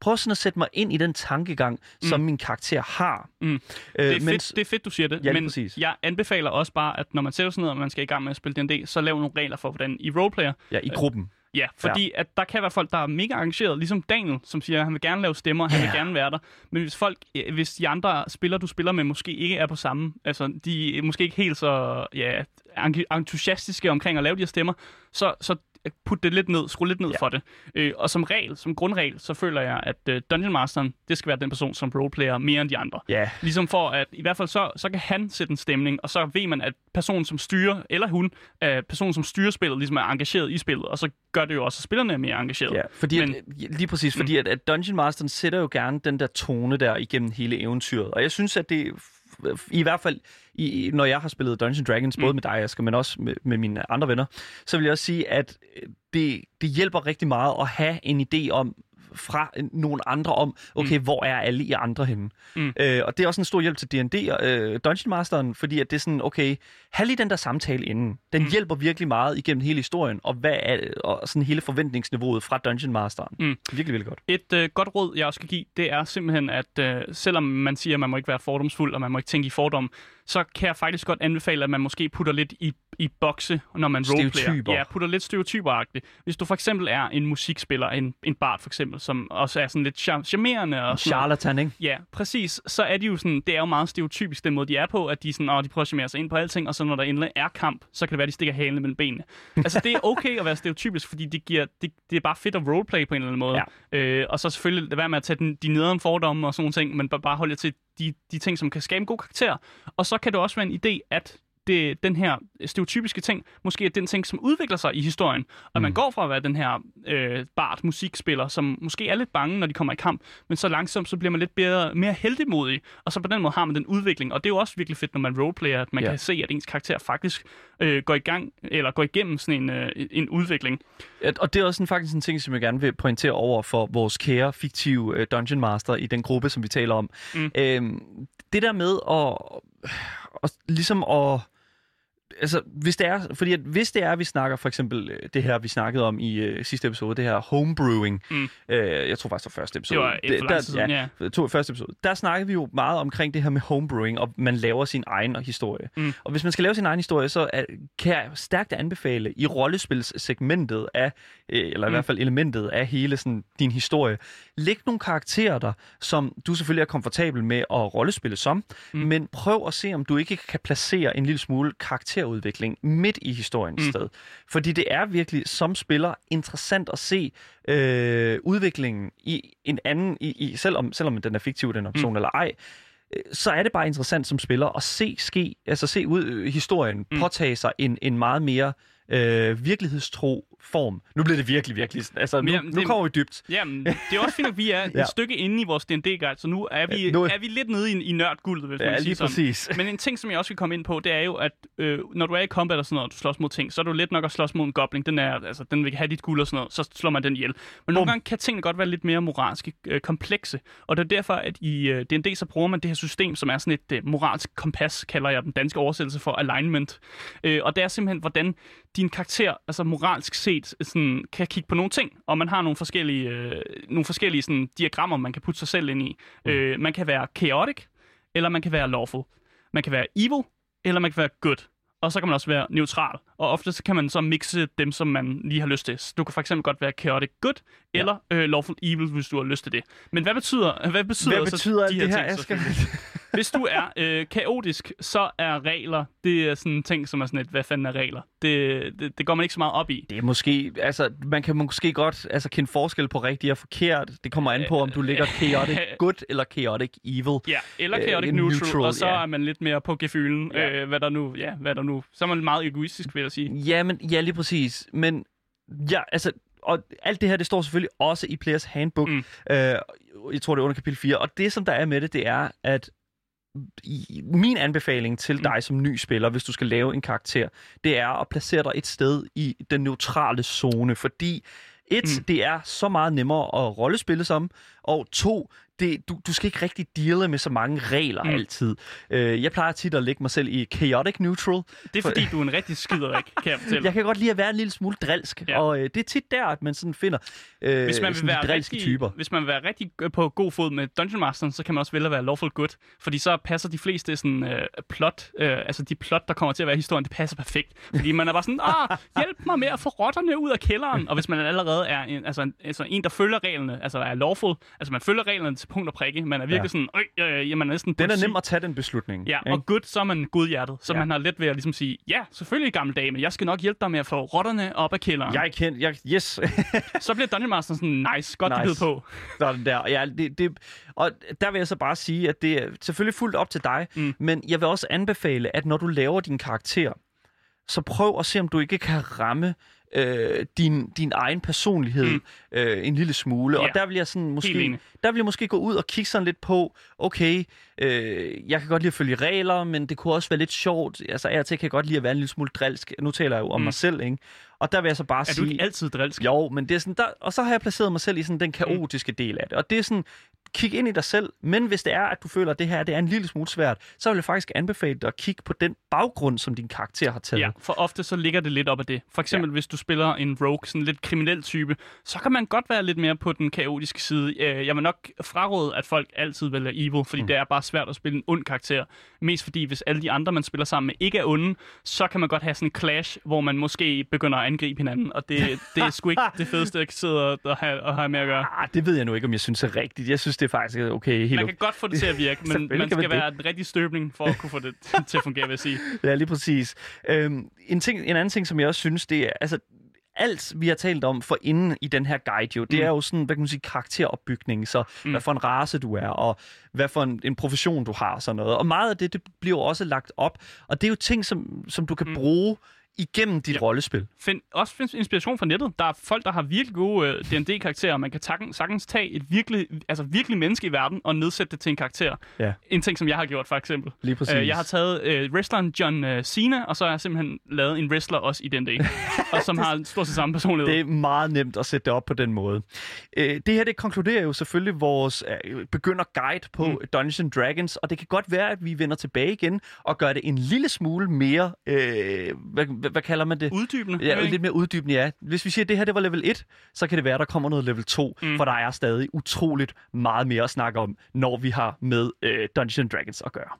Prøv sådan at sætte mig ind i den tankegang, mm. som min karakter har. Mm. Øh, Det er, fedt, det er fedt, du siger det, Ja, men præcis. jeg anbefaler også bare, at når man sætter sig ned, og man skal i gang med at spille D&D, så lav nogle regler for, hvordan i roleplayer, Ja, i gruppen. Ja, fordi ja. at der kan være folk, der er mega engageret, ligesom Daniel, som siger, at han vil gerne lave stemmer, han Ja. vil gerne være der. Men hvis folk, øh, hvis de andre spillere, du spiller med, måske ikke er på samme, altså de er måske ikke helt så ja, entusiastiske omkring at lave de her stemmer, så, så put det lidt ned, skru lidt ned ja. For det. Øh, og som regel, som grundregel, så føler jeg, at øh, Dungeon Masteren, det skal være den person, som roleplayer mere end de andre. Ja, Ligesom for at, i hvert fald så, så kan han sætte en stemning, og så ved man, at personen, som styrer, eller hun, øh, personen, som styrer spillet, ligesom er engageret i spillet, og så gør det jo også, at spillerne er mere engageret. ja. Fordi Men- at, lige præcis, fordi at, at Dungeon Masteren sætter jo gerne den der tone der igennem hele eventyret. Og jeg synes, at det i hvert fald, i, når jeg har spillet Dungeons Dragons, både med dig, Asger, men også med, med mine andre venner, så vil jeg også sige, at det, det hjælper rigtig meget at have en idé om, fra nogle andre om, okay, mm. hvor er alle I andre henne? Mm. Øh, og det er også en stor hjælp til D&D og øh, Dungeon Masteren, fordi at det er sådan, okay, have lige den der samtale inden. Den Mm. hjælper virkelig meget igennem hele historien, og hvad er, og sådan hele forventningsniveauet fra Dungeon Masteren. Mm. Virkelig, virkelig godt. Et øh, godt råd, jeg også skal give, det er simpelthen, at øh, selvom man siger, at man må ikke være fordomsfuld, og man må ikke tænke i fordom, så kan jeg faktisk godt anbefale, at man måske putter lidt i, i bokse, når man roleplayer. Stereotyper. Ja, putter lidt stereotyperagtigt. Hvis du for eksempel er en musikspiller, en, en bard for eksempel, som også er sådan lidt char- charmerende. Og sådan. Charlatan, ikke? Ja, præcis. Så er de jo sådan, det er jo meget stereotypisk den måde, de er på, at de, sådan, åh, de prøver at charmere sig ind på alting, og så når der endelig er kamp, så kan det være, at de stikker halen mellem benene. altså, det er okay at være stereotypisk, fordi det, giver, det, det er bare fedt at roleplay på en eller anden måde. Ja. Øh, og så selvfølgelig lade være med at tage den, de nederen fordomme og sådan nogle ting, men bare, bare holde jer til de, de ting, som kan skabe en god karakter. Og så kan det også være en idé, at det, den her stereotypiske ting, måske er den ting, som udvikler sig i historien. Og mm. man går fra at være den her øh, bart musikspiller, som måske er lidt bange, når de kommer i kamp, men så langsomt, så bliver man lidt bedre, mere heldigmodig, og så på den måde har man den udvikling. Og det er jo også virkelig fedt, når man roleplayer, at man Ja. kan se, at ens karakter faktisk øh, går i gang, eller går igennem sådan en, øh, en udvikling. Ja, Og det er også en, faktisk en ting, som jeg gerne vil pointere over for vores kære, fiktive øh, Dungeon Master i den gruppe, som vi taler om. Mm. Øhm, det der med at, at ligesom at altså, hvis det er, fordi at hvis det er, at vi snakker for eksempel øh, det her, vi snakkede om i øh, sidste episode, det her homebrewing, Mm. øh, jeg tror faktisk, det var første episode. Det var et tid siden, ja. ja. To, første episode. Der snakkede vi jo meget omkring det her med homebrewing, og man laver sin egen historie. Mm. Og hvis man skal lave sin egen historie, så er, kan jeg stærkt anbefale i rollespilssegmentet af, øh, eller i Mm. hvert fald elementet af hele sådan, din historie, læg nogle karakterer der, som du selvfølgelig er komfortabel med at rollespille som, Mm. men prøv at se, om du ikke kan placere en lille smule karakterudvikling midt i historiens Mm. sted. Fordi det er virkelig som spiller interessant at se øh, udviklingen i en anden, i, i, selvom, selvom den er fiktiv, den person mm. eller ej, øh, så er det bare interessant som spiller at se ske, altså se ud øh, historien mm. påtage sig en, en meget mere øh, virkelighedstro form. Nu bliver det virkelig, virkelig... Altså, nu, Men, nu kommer vi dybt. Jamen, det er også fint, at vi er Ja. et stykke inde i vores D&D-guide, så nu er vi, Ja, nu- er vi lidt nede i, i nørdguldet, hvis man Ja, kan sige lige sådan. præcis. Men en ting, som jeg også vil komme ind på, det er jo, at øh, når du er i combat og sådan noget, og du slås mod ting, så er du let nok at slås mod en goblin. Den, er, altså, den vil have dit guld og sådan noget, så slår man den ihjel. Men nogle Bum. gange kan tingene godt være lidt mere moralske øh, komplekse. Og det er derfor, at i øh, D&D så bruger man det her system, som er sådan et øh, moralsk kompas, kalder jeg den danske oversættelse for alignment. Øh, og det er simpelthen, hvordan din karakter, altså moralsk set, sådan, kan kigge på nogle ting, og man har nogle forskellige, øh, nogle forskellige sådan, diagrammer, man kan putte sig selv ind i. Mm. Øh, man kan være chaotic, eller man kan være lawful. Man kan være evil, eller man kan være good. Og så kan man også være neutral. Og ofte så kan man så mixe dem, som man lige har lyst til. Så du kan for eksempel godt være chaotic good, eller øh, lawful evil, hvis du har lyst til det. Men hvad betyder, hvad betyder, Hvad så betyder alt de det her ting? Asger? Hvis du er øh, kaotisk, så er regler, det er sådan en ting, som er sådan et, hvad fanden er regler? Det, det, det går man ikke så meget op i. Det er måske, altså, man kan måske godt altså, kende forskel på rigtigt og forkert. Det kommer an på, om du ligger chaotic good eller chaotic evil. Ja, eller Øh, chaotic en neutral, neutral, og så ja. er man lidt mere på gefylen, Ja. øh, hvad der nu, ja, hvad der nu. Så er man meget egoistisk, vil jeg sige. Ja, men, ja, lige præcis. Men ja, altså, og alt det her, det står selvfølgelig også i Players Handbook. Mm. Mm. Øh, jeg tror, det er under kapitel 4. Og det, som der er med det, det er, at i, min anbefaling til dig som ny spiller, hvis du skal lave en karakter, det er at placere dig et sted i den neutrale zone, fordi et, Mm. mm. det er så meget nemmere at rollespille som, og to, det, du, du skal ikke rigtig deale med så mange regler Mm. altid. Øh, jeg plejer tit at lægge mig selv i chaotic neutral, Det er fordi, du er en rigtig skiderik, kan jeg fortælle. jeg kan godt lide at være en lille smule drilsk, Ja. og øh, det er tit der, at man sådan finder øh, hvis man, vil sådan være drilske rigtig, typer. hvis man vil være rigtig på god fod med Dungeon Master, så kan man også vælge at være lawful good. Fordi så passer de fleste sådan, øh, plot, øh, altså de plot, der kommer til at være i historien, det passer perfekt. Fordi man er bare sådan, ah, hjælp mig med at få rotterne ud af kælderen. Og hvis man allerede er en, altså, en, altså en, der følger reglene, altså er lawful, altså man følger reglerne til punkt og prikke, man er virkelig Ja. sådan, øh, øh, jamen, man er næsten Den er nem at tage den beslutning. Ja, ikke? og good, så er man godhjertet. Så Ja. man har let ved at ligesom sige, ja, selvfølgelig gammel dame, jeg skal nok hjælpe dig med at få rotterne op af kælderen. Jeg kendt, jeg, yes, Så bliver Dungeon Master sådan, nice, godt nice. På. sådan der. Ja, det, det, og der vil jeg så bare sige, at det er selvfølgelig fuldt op til dig, mm. men jeg vil også anbefale, at når du laver din karakter, så prøv at se, om du ikke kan ramme øh, din, din egen personlighed Mm. mm. øh, en lille smule. Ja. Og der vil jeg sådan måske, der vil jeg måske gå ud og kigge sådan lidt på, okay, øh, jeg kan godt lide at følge regler, men det kunne også være lidt sjovt. Altså, og til kan jeg godt lide at være en lille smule drilsk. Nu taler jeg jo om Mm. mm. mig selv, ikke? Og der vil jeg så bare Er sige... du ikke altid drilsk? Jo, men det er sådan, der, og så har jeg placeret mig selv i sådan den kaotiske del af det. Og det er sådan, kig ind i dig selv, men hvis det er, at du føler, at det her det er en lille smule svært, så vil jeg faktisk anbefale dig at kigge på den baggrund, som din karakter har taget. Ja, for ofte så ligger det lidt op af det. For eksempel ja. hvis du spiller en rogue, sådan en lidt kriminel type, så kan man godt være lidt mere på den kaotiske side. Øh, Jeg vil nok fraråde, at folk altid vælger evil, fordi mm. det er bare svært at spille en ond karakter. Mest fordi, hvis alle de andre, man spiller sammen med, ikke er onde, så kan man godt have sådan en clash, hvor man måske begynder at angribe hinanden, og det, det er sgu ikke det fedeste, jeg sidder og have, at have med at gøre. Ah, det ved jeg nu ikke, om jeg synes er rigtigt. Jeg synes, det er faktisk okay helt Man kan godt få det til at virke, men man man skal det. være den rigtige støbning for at kunne få det til at fungere, vil jeg sige. Ja, lige præcis. Øhm, en, ting, en anden ting, som jeg også synes, det er, altså, alt vi har talt om for inden i den her guide jo, det Mm. er jo sådan, hvad kan man sige, karakteropbygning, så Mm. hvad for en race du er, og hvad for en, en profession du har, og sådan noget. Og meget af det, det bliver også lagt op, og det er jo ting, som, som du kan Mm. bruge igennem dit Ja. rollespil. Find, også find inspiration fra nettet. Der er folk, der har virkelig gode uh, D&D-karakterer, og man kan takken, sagtens tage et virkelig, altså virkelig menneske i verden og nedsætte det til en karakter. Ja. En ting, som jeg har gjort, for eksempel. Lige præcis. Uh, jeg har taget uh, wrestleren John uh, Cena, og så har jeg simpelthen lavet en wrestler også i D&D, og som har stort set samme personlighed. Det er meget nemt at sætte det op på den måde. Øh, det her, det konkluderer jo selvfølgelig vores øh, begynder-guide på Mm. Dungeons and Dragons, og det kan godt være, at vi vender tilbage igen og gør det en lille smule mere, øh, hvad, hvad, hvad kalder man det? Uddybende. Ja, ikke? lidt mere uddybende, ja. Hvis vi siger, at det her det var level 1, så kan det være, at der kommer noget level 2, Mm. for der er stadig utroligt meget mere at snakke om, når vi har med øh, Dungeons Dragons at gøre.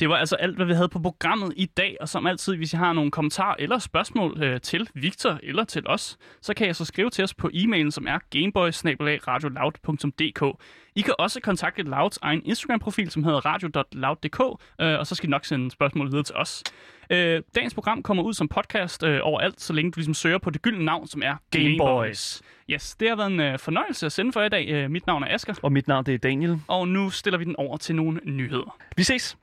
Det var altså alt, hvad vi havde på programmet i dag, og som altid, hvis I har nogle kommentarer eller spørgsmål øh, til Victor eller til os, så kan jeg så skrive til os på e-mailen, som er gameboy-radioloud.dk. I kan også kontakte Louds egen Instagram-profil, som hedder radio.loud.dk, øh, og så skal I nok sende spørgsmål videre til os. Øh, dagens program kommer ud som podcast øh, overalt, så længe du ligesom søger på det gyldne navn, som er Game Boys. Yes, det har været en øh, fornøjelse at sende for i dag. Øh, mit navn er Asker, Og mit navn det er Daniel. og nu stiller vi den over til nogle nyheder. Vi ses.